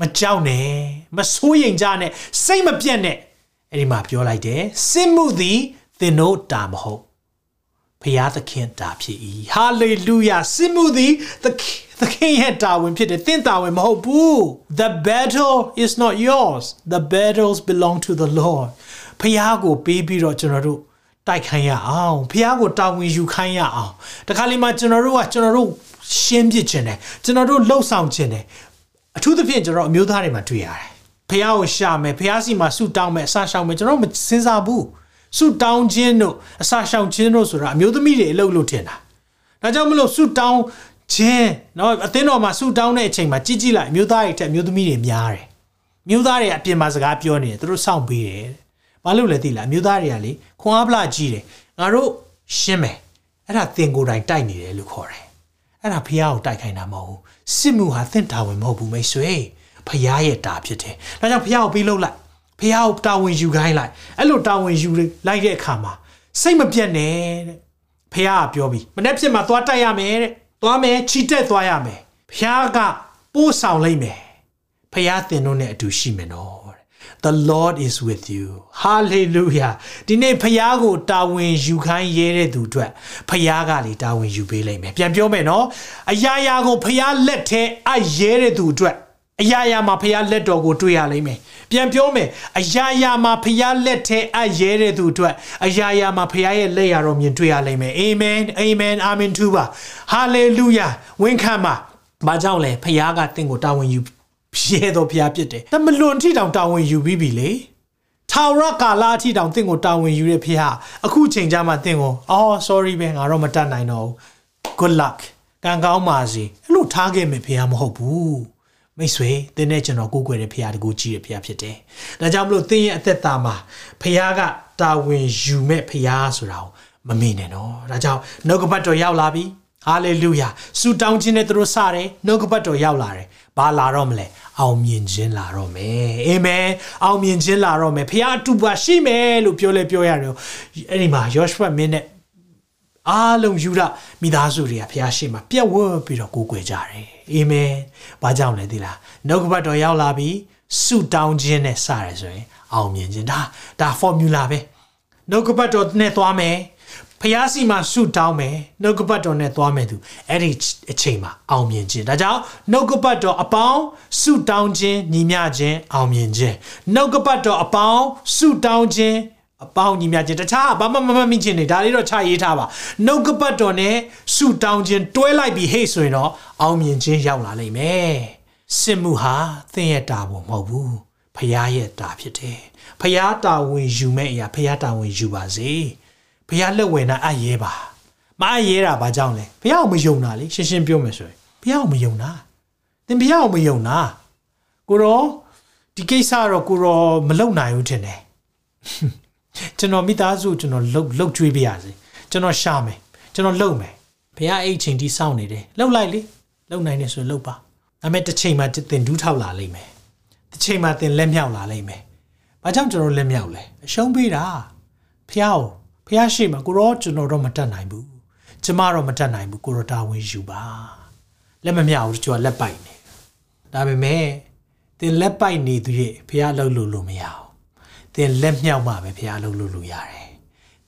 မကြောက်နဲ့မစိုးရိမ်ကြနဲ့စိတ်မပြတ်နဲ့ အဲ့ဒီမှာပြောလိုက်တယ်စစ်မှုသည်သင်တို့တာမဟုတ်ဖျားသခင်တာဖြစ်၏ဟာလေလုယာစစ်မှုသည်သခင်သခင်ရဲ့တာဝန်ဖြစ်တယ်သင်တာဝန်မဟုတ်ဘူး the battle is not yours the battles belong to the lord ဖျားကိုပေးပြီးတော့ကျွန်တော်တို့တိုက်ခိုင်းရအောင်ဖះကိုတာဝန်ယူခိုင်းရအောင်တခါလေမှကျွန်တော်တို့ကကျွန်တော်တို့ရှင်းပြခြင်းတယ်ကျွန်တော်တို့လှုပ်ဆောင်ခြင်းတယ်အထူးသဖြင့်ကျွန်တော်အမျိုးသားတွေမှာတွေ့ရတယ် ဖះကိုရှာမယ်ဖះစီမှာဆူတောင်းမယ်အစာရှောင်မယ်ကျွန်တော်မစဉ်းစားဘူးဆူတောင်းခြင်းတို့အစာရှောင်ခြင်းတို့ဆိုတာအမျိုးသမီးတွေအလုပ်လုပ်တင်တာဒါကြောင့်မလို့ဆူတောင်းခြင်းเนาะအသင်းတော်မှာဆူတောင်းတဲ့အချိန်မှာကြည့်ကြည့်လိုက်အမျိုးသားတွေတက်အမျိုးသမီးတွေများတယ်မျိုးသားတွေအပြင်မှာစကားပြောနေတယ်သူတို့စောင့်ပေးတယ်ဘာလို့လဲသိလားအမျိုးသားတွေကလေခွန်အားပလာကြီးတယ်ငါတို့ရှင်းမယ်အဲ့ဒါသင်ကိုယ်တိုင်တိုက်နေတယ်လို့ခေါ်တယ်အဲ့ဒါဖះကိုတိုက်ခိုင်းတာမဟုတ်ဘူးစစ်မှုဟာသင်တာဝန်မဟုတ်ဘူးမိတ်ဆွေ ဖះရဲ့တာဖြစ်တယ်ဒါကြောင့်ဖះကိုပြီးလုပ်လိုက်ဖះကိုတာဝန်ယူခိုင်းလိုက်အဲ့လိုတာဝန်ယူလိုက်တဲ့အခါမှာစိတ်မပြတ်နဲ့တဲ့ဖះကပြောပြီးမနေ့ဖြစ်မှာသွားတိုက်ရမယ်တဲ့သွားမယ်ချီတက်သွားရမယ်ဖះကပို့ဆောင်လိုက်မယ်ဖះသင်တို့နဲ့အတူရှိမယ်နော် The Lord is with you hallelujah ဒီနေ့ဖယားကိုတာဝန်ယူခိုင်းရဲတဲ့သူအတွက်ဖယားကလေတာဝန်ယူပေးလိုက်မယ်ပြန်ပြောမယ်နော်အရာရာကိုဖယားလက်ထဲအရဲတဲ့သူအတွက် အရာရာမှာဖယားလက်တော်ကိုတွေ့ရလိမ့်မယ်ပြန်ပြောမယ်အရာရာမှာဖယားလက်ထဲအရဲတဲ့သူအတွက်အရာရာမှာဖယားရဲ့လက်ရတော်မြင်တွေ့ရလိမ့်မယ်အာမင်အာမင်အာမင်တူပါဟာလေလုယာဝန်ခံပါဘာကြောင့်လဲဖယားကတင့်ကိုတာဝန်ယူရဲတော်ဖျားဖြစ်တယ်။တမလွန်ထိတောင်တာဝန်ယူပြီးပြီလေ။ထာဝရကာလအထိတောင်တင့်ကိုတာဝန်ယူတဲ့ဖျားအခုချိန်ကြမှာတင့်ကိုအော် sorry ပဲငါတော့မတတ်နိုင်တော့ဘူး။ good luck ကံကောင်းပါစေ။အဲ့လိုထားခဲ့မယ်ဖျားမဟုတ်ဘူး။ မိတ်ဆွေတင်းနဲ့ကျွန်တော်ကိုးကွယ်တဲ့ဖျားတကူကြီးတဲ့ဖျားဖြစ်တယ်။ဒါကြောင့်မလို့တင်းရဲ့အသက်တာမှာဖျားကတာဝန်ယူမဲ့ဖျားဆိုတာကိုမမေ့နဲ့နော်။ဒါကြောင့်နှုတ်ကပတ်တော်ရောက်လာပြီ။ဟာလေလုယာဆူတောင်းခြင်းနဲ့သူတို့စတယ်နှုတ်ကပတ်တော်ရောက်လာတယ်ဘာလာတော့မလဲအောင်မြင်ခြင်းလာတော့မယ်အာမင်အောင်မြင်ခြင်းလာတော့မယ်ဖခင်အတူပါရှိမယ်လို့ပြောလဲပြောရတယ်အဲ့ဒီမှာယောရှုမင်းနဲ့အားလုံးယူဒမိသားစုတွေကဖခင်ရှိမှပြက်ဝတ်ပြီးတော့ကိုးကွယ်ကြတယ် အာမင်ဘာကြောင့်လဲသိလားနှုတ်ကပတ်တော်ရောက်လာပြီးဆုတောင်းခြင်းနဲ့စရဆိုရင်အောင်မြင်ခြင်းဒါဒါ formula ပဲနှုတ်ကပတ်တော်နဲ့သွားမယ်ဖျားစီမှာဆုတောင်းမယ်နှုတ်ကပတ်တော်နဲ့သွားမယ်သူအဲ့ဒီအချိန်မှာအောင်မြင်ခြင်းဒါကြောင့်နှုတ်ကပတ်တော်အပေါင်းဆုတောင်းခြင်းညီမျှခြင်းအောင်မြင်ခြင်းနှုတ်ကပတ်တော်အပေါင်းဆုတောင်းခြင်း အပေါင်းညီမျှခြင်းတခြားဘာမှမမမိခြင်းနေဒါလေးတော့ခြာရေးထားပါနှုတ်ကပတ်တော်နဲ့ဆုတောင်းခြင်းတွဲလိုက်ပြီးဟေ့ဆိုရင်တော့အောင်မြင်ခြင်းရောက်လာလိမ့်မယ်စစ်မှုဟာသင်ရဲ့တာဝန်မဟုတ်ဘူးဖခင်ရဲ့တာဖြစ်တယ်ဖခင်တာဝန်ယူမဲ့အရာဖခင်တာဝန်ယူပါစေဘုရားလက်ဝယ်နာအပ်ရဲပါမအပ်ရဲတာဘာကြောင့်လဲဘုရားကိုမယုံတာလေရှင်းရှင်းပြောမယ်ဆိုရင်ဘုရားကိုမယုံတာသင်ဘုရားကိုမယုံတာကိုရောဒီကိစ္စတော့ကိုရောမလုံနိုင်ဘူးထင်တယ် ကျွန်တော်မိသားစုကျွန်တော်လှုပ်လှုပ်ကြွေးပြရစီကျွန်တော်ရှာမယ်ကျွန်တော်လှုပ်မယ်ဘုရားအဲ့ချိန်ထိစောင့်နေတယ်လှုပ်လိုက်လေလှုပ်နိုင်တယ်ဆိုလှုပ်ပါဒါပေမဲ့တစ်ချိန်မှာသင်ဒူးထောက်လာလိမ့်မယ်တစ်ချိန်မှာသင်လက်မြောက်လာလိမ့်မယ်ဘာကြောင့်ကျွန်တော်လက်မြောက်လဲအရှုံးပေးတာဖះကိုဖះရှိမှာကိုရောကျွန်တော်တော့မတတ်နိုင်ဘူးကျမတော့မတတ်နိုင်ဘူးကိုရောတာဝန်ယူပါလက်မမြောက်ဘူးကျွန်တော်လက်ပိုက်နေဒါပေမဲ့သင်လက်ပိုက်နေသူရဲ့ဖះလှုပ်လို့လို့မရအောင် သင်လက်မြောက်မှပဲဖះလှုပ်လို့လို့ရတယ်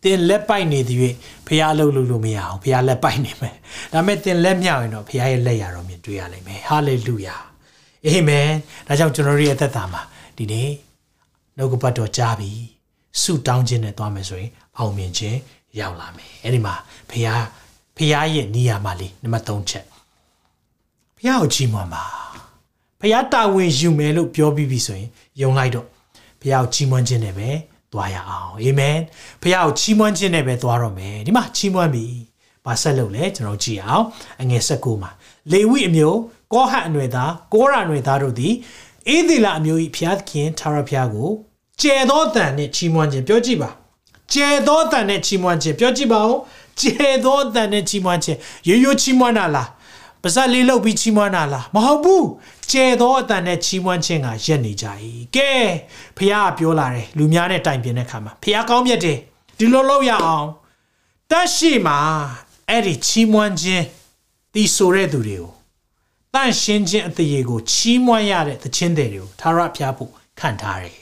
သင်လက်ပိုက်နေသူရဲ့ဖះလှုပ်လို့လို့မရအောင်ဖះလက်ပိုက်နေမယ်ဒါပေမဲ့သင်လက်မြောက်ရင်တော့ဖះရဲ့လက်ရတော့မြင်တွေ့ရလိမ့်မယ်ဟာလေလုယာအာမင်ဒါကြောင့်ကျွန်တော်တို့ရဲ့အသက်တာမှာဒီနေ့နှုတ်ကပတ်တော်ကြားပြီးဆုတောင်းခြင်းနဲ့သွားမယ်ဆိုရင်အောင်မြင်ခြင်းရောက်လာမယ်အဲ့ဒီမှာဖះဖះရဲ့နေရာမှာလေးနံပါတ်3ချက်ဖះကိုကြီးမွန်ပါဖះတာဝန်ယူမယ်လို့ပြောပြီးပြီဆိုရင်ယုံလိုက်တော့ ဖះကိုကြီးမွန်ခြင်းနဲ့ပဲသွားရအောင်အာမင်ဖះကိုကြီးမွန်ခြင်းနဲ့ပဲသွားတော့မယ်ဒီမှာကြီးမွန်ပြီဘာဆက်လုပ်လဲကျွန်တော်ကြည့်အောင်အငယ်၁၉မှာလေဝိအမျိုးကောဟတ်အနွယ်သားကောရာအနွယ်သားတို့သည်အေးဒီလာအမျိုး၏ဖျားသခင်ထာဝရဘုရားကိုကျဲသောတန်နဲ့ချီးမွမ်းခြင်းပြောကြည့်ပါကျဲသောတန်နဲ့ချီးမွမ်းခြင်းပြောကြည့်ပါဦးကျဲသောတန်နဲ့ချီးမွမ်းခြင်းရိုးရိုးချီးမွမ်းတာလားပါဇက်လေးလုပ်ပြီးချီးမွမ်းတာလားမဟုတ်ဘူး ကျဲသောအတန်နဲ့ချီးမွမ်းခြင်းကရက်နေကြ၏ကဲဖះပြောလာတယ်လူများနဲ့တိုင်ပင်တဲ့ခါမှာဖះကောင်းမြတ်တယ်ဒီလိုလုပ်ရအောင်တတ်ရှိမှာအဲ့ဒီချီးမွမ်းခြင်းဒီဆိုတဲ့သူတွေကိုတန့်ရှင်းခြင်းအသေးကိုချီးမွမ်းရတဲ့သချင်းတွေကိုသာရဖျားဖို့ခံထားတယ်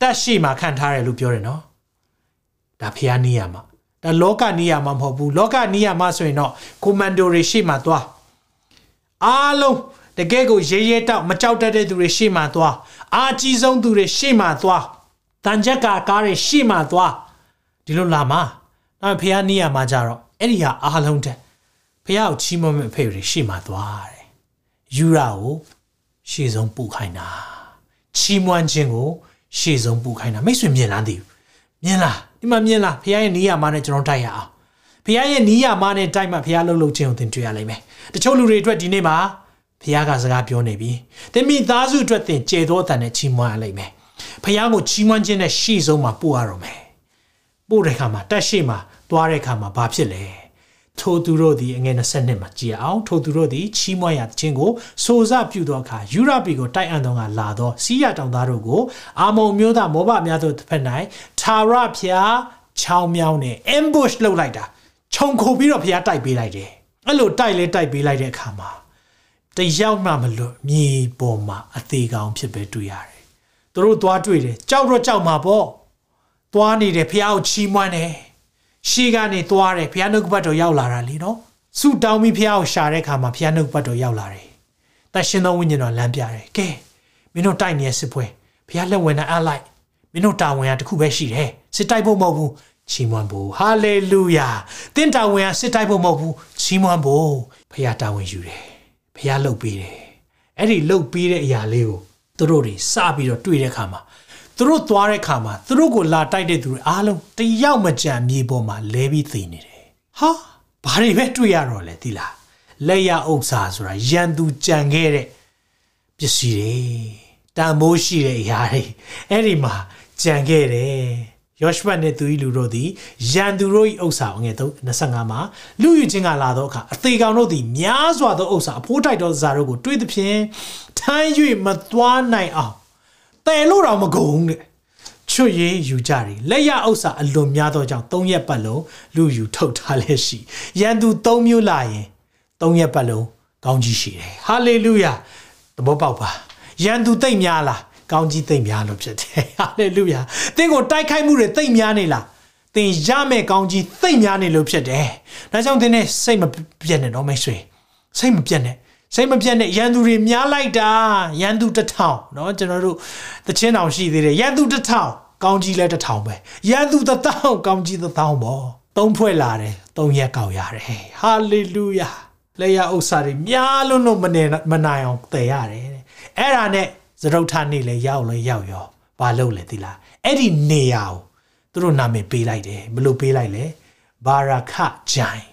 တတ်ရှိမှာခံထားတယ်လို့ပြောတယ်နော်ဒါဖျားနီးရမှာဒါလောကနီးရမှာမဟုတ်ဘူးလောကနီးရမှာဆိုရင်တော့ကွန်မန်ဒိုတွေရှေ့မှာသွားအားလုံး တကယ်ကိုရေရဲတောက်မကြောက်တတ်တဲ့သူတွေရှေ့မှာသွားအာကြီးဆုံးသူတွေရှေ့မှာသွားတန်ချက်ကာကားတွေရှေ့မှာသွားဒီလိုလာမှာဒါဖះနီးရမှာကြတော့အဲ့ဒီဟာအားလုံးတက်ဖះကိုချီးမွမ်းမဲ့အဖေတွေရှေ့မှာသွားတယ်ယူရာကိုရှေ့ဆုံးပူခိုင်းတာချီးမွမ်းခြင်းကိုရှေ့ဆုံးပူခိုင်းတာမိတ်ဆွေမြင်လားသိဘူးမြင်လားဒီမှာမြင်လားဖះရဲ့နီးရမှာနဲ့ကျွန်တော်တိုက်ရအောင်ဖះရဲ့နီးရမှာနဲ့တိုက်မှဖះလှုပ်လှုပ်ခြင်းကိုသင်တွေ့ရလိမ့်မယ်တချို့လူတွေအတွက်ဒီနေ့မှာ ဖះကစကားပြောနေပြီသင်မိသားစုအတွက်သင်ကျေသောတန်နဲ့ချီးမွမ်းရလိမ့်မယ်ဖះကိုချီးမွမ်းခြင်းနဲ့ရှေ့ဆုံးမှာပို့ရတော့မယ်ပို့တဲ့ခါမှာတက်ရှိမှာသွားတဲ့ခါမှာဘာဖြစ်လဲထိုသူတို့သည်အငယ်20မှာကြည်အောင်ထိုသူတို့သည်ချီးမွမ်းရခြင်းကိုစိုးစပြုသောအခါယူရပီကိုတိုက်အံ့သောကလာသောစီးရတောင်သားတို့ကိုအာမုံမျိုးသားမောဘများတို့တစ်ဖက်၌သာရဖျားချောင်းမြောင်းနဲ့ ambush လုပ်လိုက်တာခြုံခိုပြီးတော့ဖျားတိုက်ပေးလိုက်တယ်အဲ့လိုတိုက်လဲတိုက်ပေးလိုက်တဲ့အခါမှာ တယောက်မှမလွတ်မြေပေါ်မှာအသေးကောင်ဖြစ်ပဲတွေ့ရတယ်သူတို့သွားတွေ့တယ်ကြောက်တော့ကြောက်မှာပေါ့သွားနေတယ်ဖះကိုချီးမွမ်းတယ်ရှေ့ကနေသွားတယ်ဖះနှုတ်ဘတ်တော်ရောက်လာတာလीနော်ဆူတောင်းပြီးဖះကိုရှာတဲ့အခါမှာဖះနှုတ်ဘတ်တော်ရောက်လာတယ်တရှင်သောဝိညာဉ်တော်လမ်းပြတယ်ကဲမင်းတို့တိုက်နေတဲ့စစ်ပွဲဖះလက်ဝင်တာအလိုက်မင်းတို့တာဝန်ကတခုပဲရှိတယ်စစ်တိုက်ဖို့မဟုတ်ဘူးချီးမွမ်းဖို့ဟာလေလုယာသင်တာဝန်ကစစ်တိုက်ဖို့မဟုတ်ဘူးချီးမွမ်းဖို့ဖះတာဝန်ယူတယ် ဖះလှုပ်ပေးတယ်အဲ့ဒီလှုပ်ပေးတဲ့အရာလေးကိုသူတို့တွေစပြီးတော့တွေ့တဲ့အခါမှာသူတို့သွားတဲ့ခါမှာသူတို့ကိုလာတိုက်တဲ့သူတွေအားလုံးတယောက်မကြံမြေပေါ်မှာလဲပြီးသိနေတယ်ဟာဘာတွေပဲတွေ့ရတော့လဲဒီလားလက်ရဥစ္စာဆိုတာရန်သူကြံခဲ့တဲ့ပစ္စည်းတွေတန်မိုးရှိတဲ့အရာတွေအဲ့ဒီမှာကြံခဲ့တယ် ယောရှုနဲ့သူ၏လူတို့သည်ရန်သူတို့၏ဥစ္စာငယ်25မှာလူယူခြင်းကလာသောအခါအသေးကောင်တို့သည်များစွာသောဥစ္စာအဖိုးတိုက်သောဇာတို့ကိုတွေးသဖြင့်ထမ်း၍မသွားနိုင်အောင်တဲလို့တော့မကုန်တဲ့ချွတ်ရေးယူကြတယ်လက်ရဥစ္စာအလွန်များသောကြောင့်၃ရက်ပတ်လုံးလူယူထုတ်ထားလဲရှိရန်သူ၃မျိုးလာရင်၃ရက်ပတ်လုံးကောင်းကြီးရှိတယ်ဟာလေလုယာသဘောပေါက်ပါရန်သူသိမ့်များလား ကောင်းကြီးသိမ့်များလို့ဖြစ်တယ်ဟာလေလုယာသင်ကိုတိုက်ခိုက်မှုတွေသိမ့်များနေလားသင်ရမဲ့ကောင်းကြီးသိမ့်များနေလို့ဖြစ်တယ်ဒါကြောင့်သင်နဲ့စိတ်မပြတ်နဲ့တော့မိတ်ဆွေစိတ်မပြတ်နဲ့စိတ်မပြတ်နဲ့ရန်သူတွေများလိုက်တာရန်သူတစ်ထောင်เนาะကျွန်တော်တို့တချင်းတောင်ရှိသေးတယ်ရန်သူတစ်ထောင်ကောင်းကြီးလဲတစ်ထောင်ပဲရန်သူတစ်ထောင်ကောင်းကြီးတစ်ထောင်ပေါ့သုံးဖွဲ့လာတယ်သုံးရက်ကောက်ရတယ်ဟာလေလုယာလက်ရဥစ္စာတွေများလုံးလုံးမနေမနိုင်အောင်တည်ရတယ်အဲ့ဒါနဲ့ သရုတ်ထနေလဲရောက်လဲရောက်ရောဘာလုပ်လဲသီလားအဲ့ဒီနေရာကိုသူတို့နာမည်ပေးလိုက်တယ်ဘယ်လိုပေးလိုက်လဲဘာရာခဂျိုင်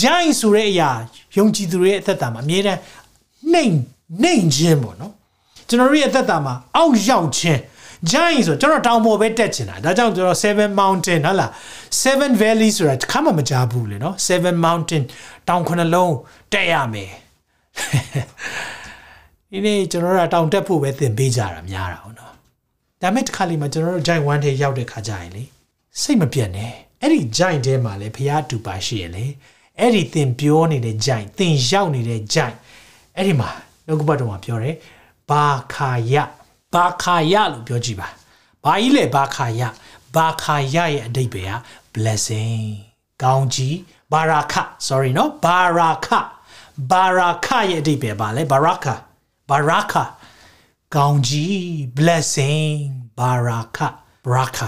ဂျိုင်ဆိုတဲ့အရာယုံကြည်သူတွေရဲ့အသက်တာမှာအမြဲတမ်းနှိမ်နှိမ်ခြင်းပေါ့နော်ကျွန်တော်တို့ရဲ့အသက်တာမှာအောက်ရောက်ခြင်း giant ဆိုကျွန်တော်တောင်ပေါ်ပဲတက်ချင်တာဒါကြောင့်ကျွန်တော်7 mountain ဟုတ်လား7 valley ဆိုတာတစ်ခါမှမကြားဘူးလေနော်7 mountain တောင်ခုနှလုံးတက်ရမယ် ဒီနေ့ကျွန်တော်တို့တောင်တက်ဖို့ပဲသင်ပေးကြတာများတာဟုတ်နော်ဒါမဲ့တစ်ခါလေးမှာကျွန်တော်တို့ giant 1ထဲရောက်တဲ့ခါကျရင်လေစိတ်မပြတ်နဲ့အဲ့ဒီ giant ထဲမှာလေဖျားတူပါရှိရလေအဲ့ဒီသင်ပြောနေတဲ့ giant သင်ရောက်နေတဲ့ giant အဲ့ဒီမှာနှုတ်ကပတ်တော်မှာပြောတယ်ဘာခာယဘာခာယလို့ပြောကြည့်ပါဘာကြီးလဲဘာခာယဘာခာယရဲ့အဓိပ္ပာယ်က blessing ကောင်းကြီးဘာရာခ sorry နော်ဘာရာခဘာရာခရဲ့အဓိပ္ပာယ်ပါလဲဘာရာခ ဘာရာခကောင်းကြီး blessing ဘာရာခဘရာခ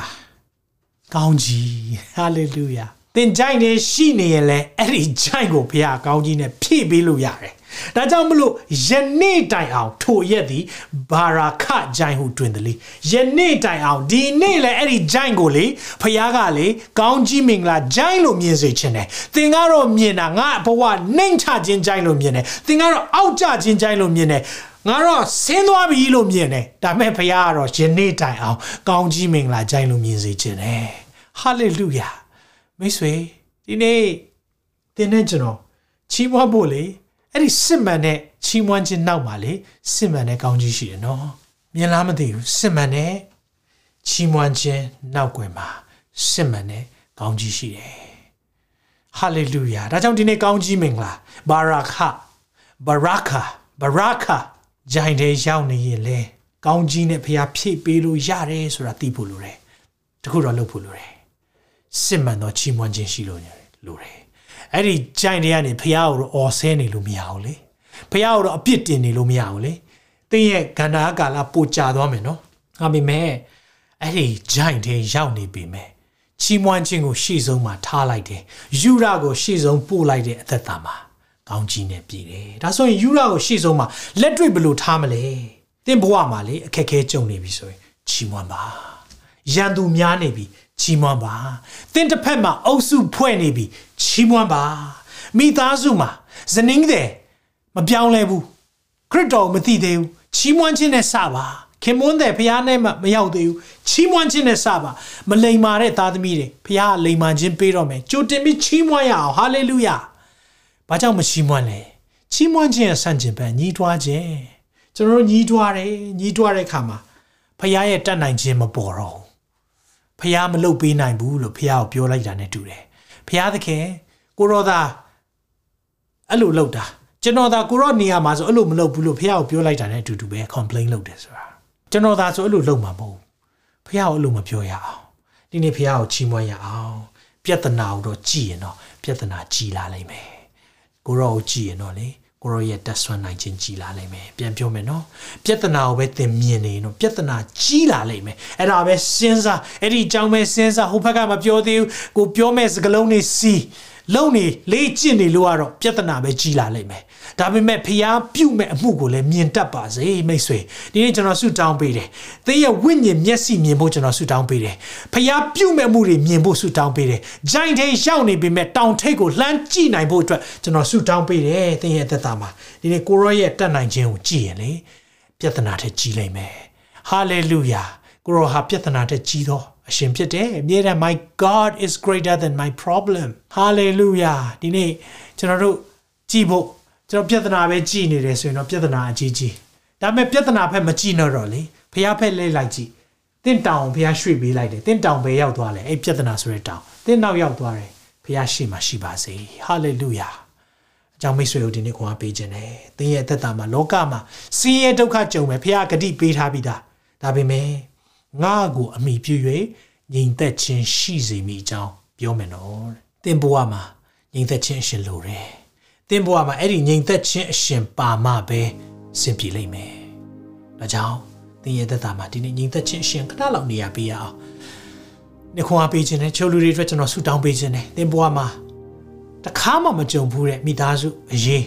ကောင်းကြီး hallelujah သင်ကြိုက်နေရှိနေရင်လဲအဲ့ဒီကြိုက်ကိုဘုရားကောင်းကြီးနဲ့ဖြည့်ပေးလို့ရတယ်။ဒါကြောင့်မလို့ယနေ့တိုင်အောင်ထိုရက်သည်ဘာရာခဂျိုင်ဟုတွင်တယ်လေ။ယနေ့တိုင်အောင်ဒီနေ့လဲအဲ့ဒီဂျိုင်ကိုလေဖခင်ကလေကောင်းကြီးမင်္ဂလာဂျိုင်လို့မြင်စေခြင်းတယ်။သင်ကတော့မြင်တာငါဘဝနှိမ်ချခြင်းဂျိုင်လို့မြင်တယ်။သင်ကတော့အောက်ကျခြင်းဂျိုင်လို့မြင်တယ်။ဘ ငါတော့ဆင်းသွားပြီလို့မြင်တယ်ဒါပေမဲ့ဖခင်ကတော့ယနေ့တိုင်အောင် ကောင်းကြီးမင်္ဂလာကြိုင်လို့မြင်စေခြင်းတယ်ဟာလေလုယာမိတ်ဆွေဒီနေ့သင်နဲ့ကျွန်တော်ချီးမွမ်းဖို့လေအဲ့ဒီစစ်မှန်တဲ့ချီးမွမ်းခြင်းနောက်မှာလေစစ်မှန်တဲ့ကောင်းကြီးရှိတယ်နော်မြင်လားမသိဘူးစစ်မှန်တဲ့ချီးမွမ်းခြင်းနောက်ွယ်မှာစစ်မှန်တဲ့ကောင်းကြီးရှိတယ်ဟာလေလုယာဒါကြောင့်ဒီနေ့ကောင်းကြီးမင်္ဂလာဘာရာခဘာရာခဘာရာခ ဂျိုင်တဲ့ရောက်နေရင်လေကောင်းကြီးနဲ့ဖျားဖြည့်ပေးလို့ရတယ်ဆိုတာသိဖို့လိုတယ်တခုတော့လုပ်ဖို့လိုတယ်စစ်မှန်သောချီးမွမ်းခြင်းရှိလို့လိုတယ်အဲ့ဒီဂျိုင်တွေကနေဖျားကိုတော့အော်ဆဲနေလို့မရဘူးလေဖျားကိုတော့အပြစ်တင်နေလို့မရဘူးလေတင်းရဲ့ကန္နာကာလပိုကြသွားမယ်နော်ဟာပေမဲ့အဲ့ဒီဂျိုင်တွေရောက်နေပြီမဲ့ချီးမွမ်းခြင်းကိုရှေ့ဆုံးမှာထားလိုက်တယ်ယူရကိုရှေ့ဆုံးပို့လိုက်တဲ့အသက်တာမှာ ကောင်းကြီးနဲ့ပြည်တယ်ဒါဆိုရင်ယူရကိုရှေ့ဆုံးမှာလက်တွေ့ဘယ်လိုထားမလဲသင်ဘဝမှာလေအခက်ခဲကြုံနေပြီဆိုရင်ချီးမွမ်းပါရန်သူများနေပြီချီးမွမ်းပါသင်တစ်ဖက်မှာအုပ်စုဖွဲ့နေပြီချီးမွမ်းပါမိသားစုမှာဇနင်းတဲ့မပြောင်းလဲဘူးခရစ်တော်မသိသေးဘူးချီးမွမ်းခြင်းနဲ့စပါခင်မွန်းတဲ့ဖះနဲ့မှမရောက်သေးဘူးချီးမွမ်းခြင်းနဲ့စပါမလိမ္မာတဲ့သားသမီးတွေဖះလိမ္မာခြင်းပေးတော့မယ်ကြိုတင်ပြီးချီးမွမ်းရအောင်ဟာလေလုယာ ဘာကြောင့်မချီးမွမ်းလဲချီးမွမ်းခြင်းရဲ့ဆန့်ကျင်ဘက်ညီးတွားခြင်းကျွန်တော်တို့ညီးတွားတယ်ညီးတွားတဲ့အခါမှာဖះရဲ့တတ်နိုင်ခြင်းမပေါ်တော့ဖះမလုပ်ပေးနိုင်ဘူးလို့ဖះကိုပြောလိုက်တာနဲ့တူတယ်ဖះသခင်ကိုရောသားအဲ့လိုလုပ်တာကျွန်တော်သာကိုရောနေရာမှာဆိုအဲ့လိုမလုပ်ဘူးလို့ဖះကိုပြောလိုက်တာနဲ့အတူတူပဲ complain လုပ်တယ်ဆိုတာကျွန်တော်သာဆိုအဲ့လိုလုပ်မှာမဟုတ်ဖះကိုအဲ့လိုမပြောရအောင်ဒီနေ့ဖះကိုချီးမွမ်းရအောင်ပြဿနာကိုတော့ကြည်ရင်တော့ပြဿနာကြီးလာလိမ့်မယ် ကိုရောကိုကြည်ရင်တော့လေကိုရောရဲ့တက်ဆွမ်းနိုင်ခြင်းကြီးလာလိမ့်မယ်ပြန်ပြောမယ်နော်ပြဿနာကိုပဲသင်မြင်နေတော့ပြဿနာကြီးလာလိမ့်မယ်အဲ့ဒါပဲစဉ်းစားအဲ့ဒီအကြောင်းပဲစဉ်းစားဟိုဘက်ကမပြောသေးဘူးကိုပြောမဲ့စကားလုံးတွေစီး လုံနေလေးကျင့်နေလို့ကတော့ပြဿနာပဲကြီးလာလိမ့်မယ်ဒါပေမဲ့ဖျားပြုတ်မဲ့အမှုကိုလည်းမြင်တတ်ပါစေမိတ်ဆွေဒီနေ့ကျွန်တော်ဆုတောင်းပေးတယ်သင်ရဲ့ဝိညာဉ်မျက်စိမြင်ဖို့ကျွန်တော်ဆုတောင်းပေးတယ်ဖျားပြုတ်မဲ့မှုတွေမြင်ဖို့ဆုတောင်းပေးတယ်ဂျိုင်းထဲရောက်နေပေမဲ့တောင်ထိပ်ကိုလှမ်းကြည့်နိုင်ဖို့အတွက်ကျွန်တော်ဆုတောင်းပေးတယ်သင်ရဲ့သက်တာမှာဒီနေ့ကိုရောရဲ့တတ်နိုင်ခြင်းကိုကြည့်ရင်လေပြဿနာထက်ကြီးလိမ့်မယ်ဟာလေလုယာကိုရောဟာပြဿနာထက်ကြီးတော့ အရှင်ဖြစ်တယ်အမြဲတမ်း my god is greater than my problem hallelujah ဒီနေ့ကျွန်တော်တို့ကြည်ဖို့ကျွန်တော်ပြဿနာပဲကြည်နေတယ်ဆိုရင်တော့ပြဿနာအကြီးကြီးဒါပေမဲ့ပြဿနာဖက်မကြည့်တော့တော့လေဖះဖက်လဲလိုက်ကြည့်တင့်တောင်ဖះရွှေ့ပေးလိုက်တယ်တင့်တောင်ပဲရောက်သွားလဲအဲ့ပြဿနာဆိုတဲ့တောင်တင့်နောက်ရောက်သွားတယ်ဖះရှိမှရှိပါစေ hallelujah အကြောင်းမိတ်ဆွေတို့ဒီနေ့ခွန်အားပေးခြင်းတယ်သင်ရဲ့အသက်တာမှာလောကမှာဆင်းရဲဒုက္ခကြုံမယ်ဖះဂတိပေးထားပြီးသားဒါပေမဲ့ ငါ့ကိုအမိပြု၍ညီသက်ခြင်းရှိစေမိအကြောင်းပြောမယ်နော်သင်ဘဝမှာညီသက်ခြင်းအရှင်လိုတယ်သင်ဘဝမှာအဲ့ဒီညီသက်ခြင်းအရှင်ပါမှပဲစင်ပြေလိမ့်မယ်ဒါကြောင့်သင်ရဲ့သက်တာမှာဒီနေ့ညီသက်ခြင်းအရှင်ခဏလောက်နေရပေးရအောင်နှခွန်အားပေးခြင်းနဲ့ချိုးလူတွေအတွက်ကျွန်တော်ဆုတောင်းပေးခြင်းနဲ့သင်ဘဝမှာတခါမှမကြုံဘူးတဲ့မိသားစုအရေး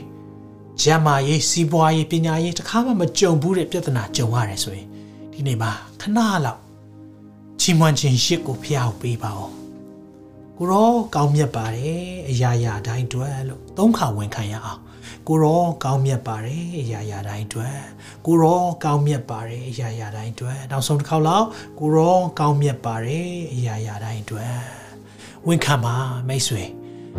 ဂျမ်းမာရေးစီးပွားရေးပညာရေးတခါမှမကြုံဘူးတဲ့ပြဿနာကြုံရတယ်ဆိုရင် ဒီနေ့မှာခဏလောက်ချီးမွမ်းခြင်းရှစ်ကိုဖျားပေးပါအောင်ကိုရောကောင်းမြတ်ပါတယ်အရာရာတိုင်းအတွက်လို့သုံးခါဝန်ခံရအောင်ကိုရောကောင်းမြတ်ပါတယ်အရာရာတိုင်းအတွက်ကိုရောကောင်းမြတ်ပါတယ်အရာရာတိုင်းအတွက်နောက်ဆုံးတစ်ခေါက်လောက်ကိုရောကောင်းမြတ်ပါတယ်အရာရာတိုင်းအတွက်ဝန်ခံပါမိတ်ဆွေ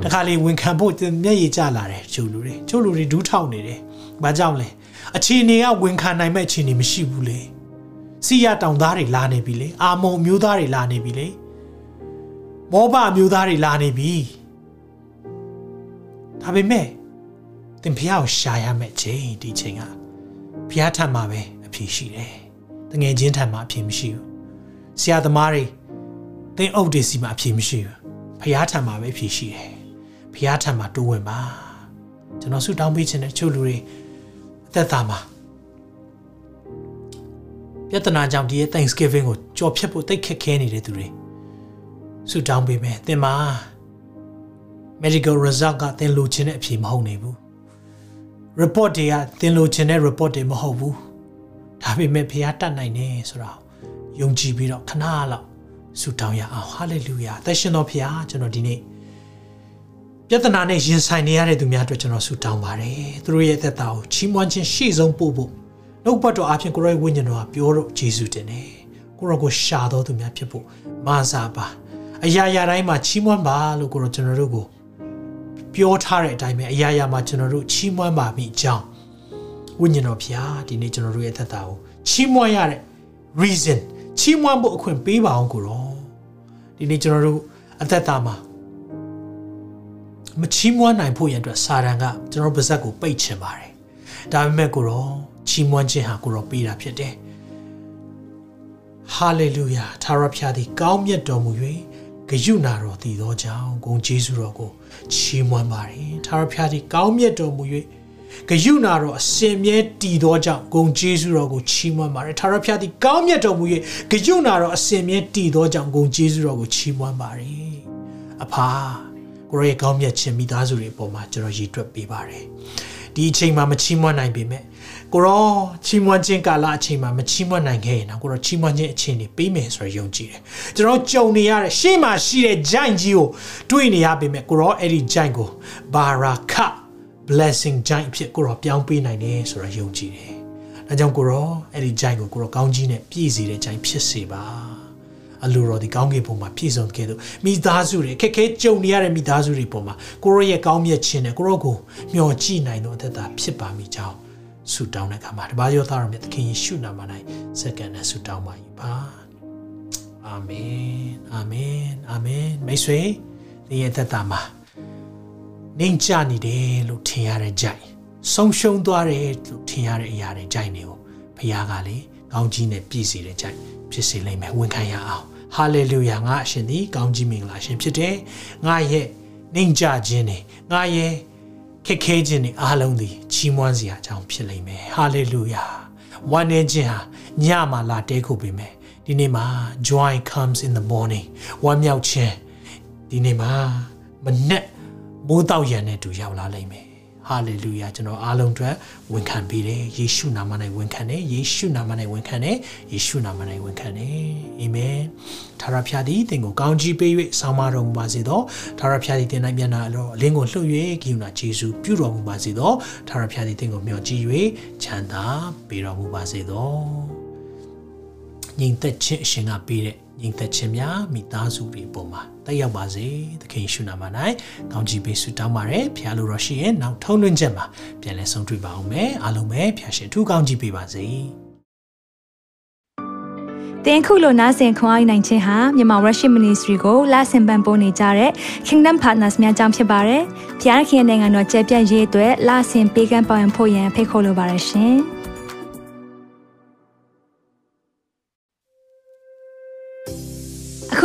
တခါလေဝန်ခံဖို့မျက်ရည်ကျလာတယ်ချို့လူတွေချို့လူတွေဒူးထောက်နေတယ်ဘာကြောင့်လဲအခြေအနေကဝန်ခံနိုင်မဲ့အခြေအနေမရှိဘူးလေ စီရတောင်သားတွေလာနေပြီလေအာမုံမျိုးသားတွေလာနေပြီလေမောဘမျိုးသားတွေလာနေပြီဒါပေမဲ့သင်ဖះကိုရှာရမယ့်ချိန်ဒီချိန်ကဖះထံမှာပဲအဖြေရှိတယ်တငယ်ချင်းထံမှာအဖြေမရှိဘူးဆရာသမားတွေသင်အုပ်တွေစီမှာအဖြေမရှိဘူးဖះထံမှာပဲအဖြေရှိတယ်ဖះထံမှာတိုးဝင်ပါကျွန်တော်ဆုတောင်းပေးခြင်းနဲ့ချို့လူတွေအသက်တာမှာ ပြဿနာကြောင့်ဒီရဲ့ Thanksgiving ကိုကြော်ဖြတ်ဖို့တိတ်ခက်ခဲနေတဲ့သူတွေဆုတောင်းပေးမယ်သင်မှာ medical result ကသင်လိုချင်တဲ့အဖြေမဟုတ်နေဘူး report တွေကသင်လိုချင်တဲ့ report တွေမဟုတ်ဘူးဒါပေမဲ့ဖခင်တတ်နိုင်တယ်ဆိုတော့ယုံကြည်ပြီးတော့ခဏလောက်ဆုတောင်းရအောင် hallelujah သက်ရှင်တော်ဖခင်ကျွန်တော်ဒီနေ့ပြဿနာနဲ့ရင်ဆိုင်နေရတဲ့သူများအတွက်ကျွန်တော်ဆုတောင်းပါတယ်သူတို့ရဲ့သက်တာကိုချီးမွမ်းခြင်းရှိဆုံးပို့ဖို့ နှုတ်ပတ်တော်အပြင်ကိုရောရဲ့ဝိညာဉ်တော်ကပြောတော့ယေရှုတင်တယ်ကိုရောကိုရှာတော်သူများဖြစ်ဖို့မာစာပါအရာရာတိုင်းမှာချီးမွမ်းပါလို့ကိုရောကျွန်တော်တို့ကိုပြောထားတဲ့အတိုင်းပဲအရာရာမှာကျွန်တော်တို့ချီးမွမ်းပါမိအကြောင်းဝိညာဉ်တော်ဖျားဒီနေ့ကျွန်တော်တို့ရဲ့သက်တာကိုချီးမွမ်းရတဲ့ reason ချီးမွမ်းဖို့အခွင့်ပေးပါအောင်ကိုရောဒီနေ့ကျွန်တော်တို့အသက်တာမှာမချီးမွမ်းနိုင်ဖို့ရန်အတွက်စာတန်ကကျွန်တော်ပါဇက်ကိုပိတ်ချင်ပါတယ်ဒါပေမဲ့ကိုရော ချီးမွမ်းခြင်းဟာကိုရောပေးတာဖြစ်တယ်ဟာလေလုယာသာရဖျားသည်ကောင်းမြတ်တော်မူ၍ဂယုဏတော်တည်သောကြောင့်ဂုဏ်ကျေးဇူးတော်ကိုချီးမွမ်းပါတယ်သာရဖျားသည်ကောင်းမြတ်တော်မူ၍ဂယုဏတော်အစင်မြဲတည်သောကြောင့်ဂုံကျေးဇူးတော်ကိုချီးမွမ်းပါတယ်ထာဝရဘုရားသည်ကောင်းမြတ်တော်မူ၍ဂယုဏတော်အစင်မြဲတည်သောကြောင့်ဂုံကျေးဇူးတော်ကိုချီးမွမ်းပါတယ်အဖာကိုရဲ့ကောင်းမြတ်ခြင်းမိသားစုတွေအပေါ်မှာကျွန်တော်ရည်တွက်ပေးပါတယ်ဒီအချိန်မှာမချီးမွမ်းနိုင်ပေမဲ့ ကိုရောချီးမွမ်းခြင်းကာလအချိန်မှာမချီးမွမ်းနိုင်ခဲ့ရင်တော့ကိုရောချီးမွမ်းခြင်းအချိန်တွေပေးမယ်ဆိုရယုံကြည်တယ်ကျွန်တော်ကြုံနေရတဲ့ရှေ့မှာရှိတဲ့ဂျိုင်းကြီးကိုတွေးနေရပေမဲ့ကိုရောအဲ့ဒီဂျိုင်းကိုဘာရာခ blessing ဂျိုင်းအဖြစ်ကိုရောပြောင်းပေးနိုင်တယ်ဆိုရယုံကြည်တယ်ဒါကြောင့်ကိုရောအဲ့ဒီဂျိုင်းကိုကိုရောကောင်းကြီးနဲ့ပြည့်စေတဲ့ဂျိုင်းဖြစ်စေပါအလိုတော်ဒီကောင်းကင်ဘုံမှာပြည့်စုံခဲ့လို့မိသားစုတွေခက်ခဲကြုံနေရတဲ့မိသားစုတွေပေါ်မှာကိုရောရဲ့ကောင်းမြတ်ခြင်းနဲ့ကိုရောကိုမျှော်ကြည့်နိုင်သောအသက်တာဖြစ်ပါမိကြောင်း ဆုတောင်းတဲ့အခါမှာတပါးရောသားတော်မြတ်သခင်ယေရှုနာမ၌စက္ကန့်နဲ့ဆုတောင်းပါ၏ပါအာမင်အာမင်အာမင်မိတ်ဆွေဒီရဲ့သက်တာမှာနှိမ်ချနေတယ်လို့ထင်ရတဲ့ကြိုက်ဆုံးရှုံးသွားတယ်လို့ထင်ရတဲ့အရာတွေကြိုက်နေကိုဘုရားကလေကောင်းကြီးနဲ့ပြည့်စေတဲ့ကြိုက်ဖြစ်စေလိမ့်မယ်ဝန်ခံရအောင်ဟာလေလုယာငါအရှင်သည်ကောင်းကြီးမင်္ဂလာရှင်ဖြစ်တယ်ငါရဲ့နှိမ်ချခြင်းနဲ့ငါရဲ့ ခက်ခဲခြင်းတွေအားလုံးသည်ချီးမွမ်းစရာအကြောင်းဖြစ်လိမ့်မယ်ဟာလေလုယာဝမ်းနည်းခြင်းဟာညမှာလာတဲခုပေမဲ့ဒီနေ့မှာ joy comes in the morning ဝမ်းမြောက်ခြင်းဒီနေ့မှာမနဲ့မိုးတောက်ရံနဲ့တူရောက်လာလိမ့်မယ် ဟာလေလုယာကျွန်တော်အားလုံးအတွက်ဝန်ခံပေးတယ်ယေရှုနာမ၌ဝန်ခံတယ်ယေရှုနာမ၌ဝန်ခံတယ်ယေရှုနာမ၌ဝန်ခံတယ်အာမင်ထာဝရဘုရားသည်သင်ကိုကောင်းချီးပေး၍ဆောင်းမတော်မူပါစေသောထာဝရဘုရားသည်သင်၌မျက်နှာအလောအလင်းကိုလှုပ်၍ကိယူနာယေရှုပြုတော်မူပါစေသောထာဝရဘုရားသည်သင်ကိုမျှော်ကြည့်၍ချမ်းသာပေးတော်မူပါစေသောညီသက်ခြင်းအရှင်ကပေးတဲ့ ညီသက်ခြင်းများမိသားစုတွေပေါ်မှာတက်ရောက်ပါစေသခင်ရှုနာမ၌ကောင်းချီးပေးဆုတောင်းပါရယ်ဖခင်လိုတော်ရှိရင်နောက်ထုံးလွှင့်ချက်မှာပြန်လည်ဆုံတွေ့ပါအောင်မယ်အားလုံးပဲဖခင်ရှင်ထူကောင်းချီးပေးပါစေတင်ခုလိုနာဆင်ခွန်အားနိုင်ခြင်းဟာမြန်မာ Worship Ministry ကိုလာဆင်ပန်ပိုးနေကြတဲ့ Kingdom Partners များအကြောင်းဖြစ်ပါတယ်။ဖခင်နိုင်ငံတော်ကျယ်ပြန့်ရေးအတွက်လာဆင်ပေးကမ်းပောင်းဖို့ရန်ဖိတ်ခေါ်လိုပါတယ်ရှင်။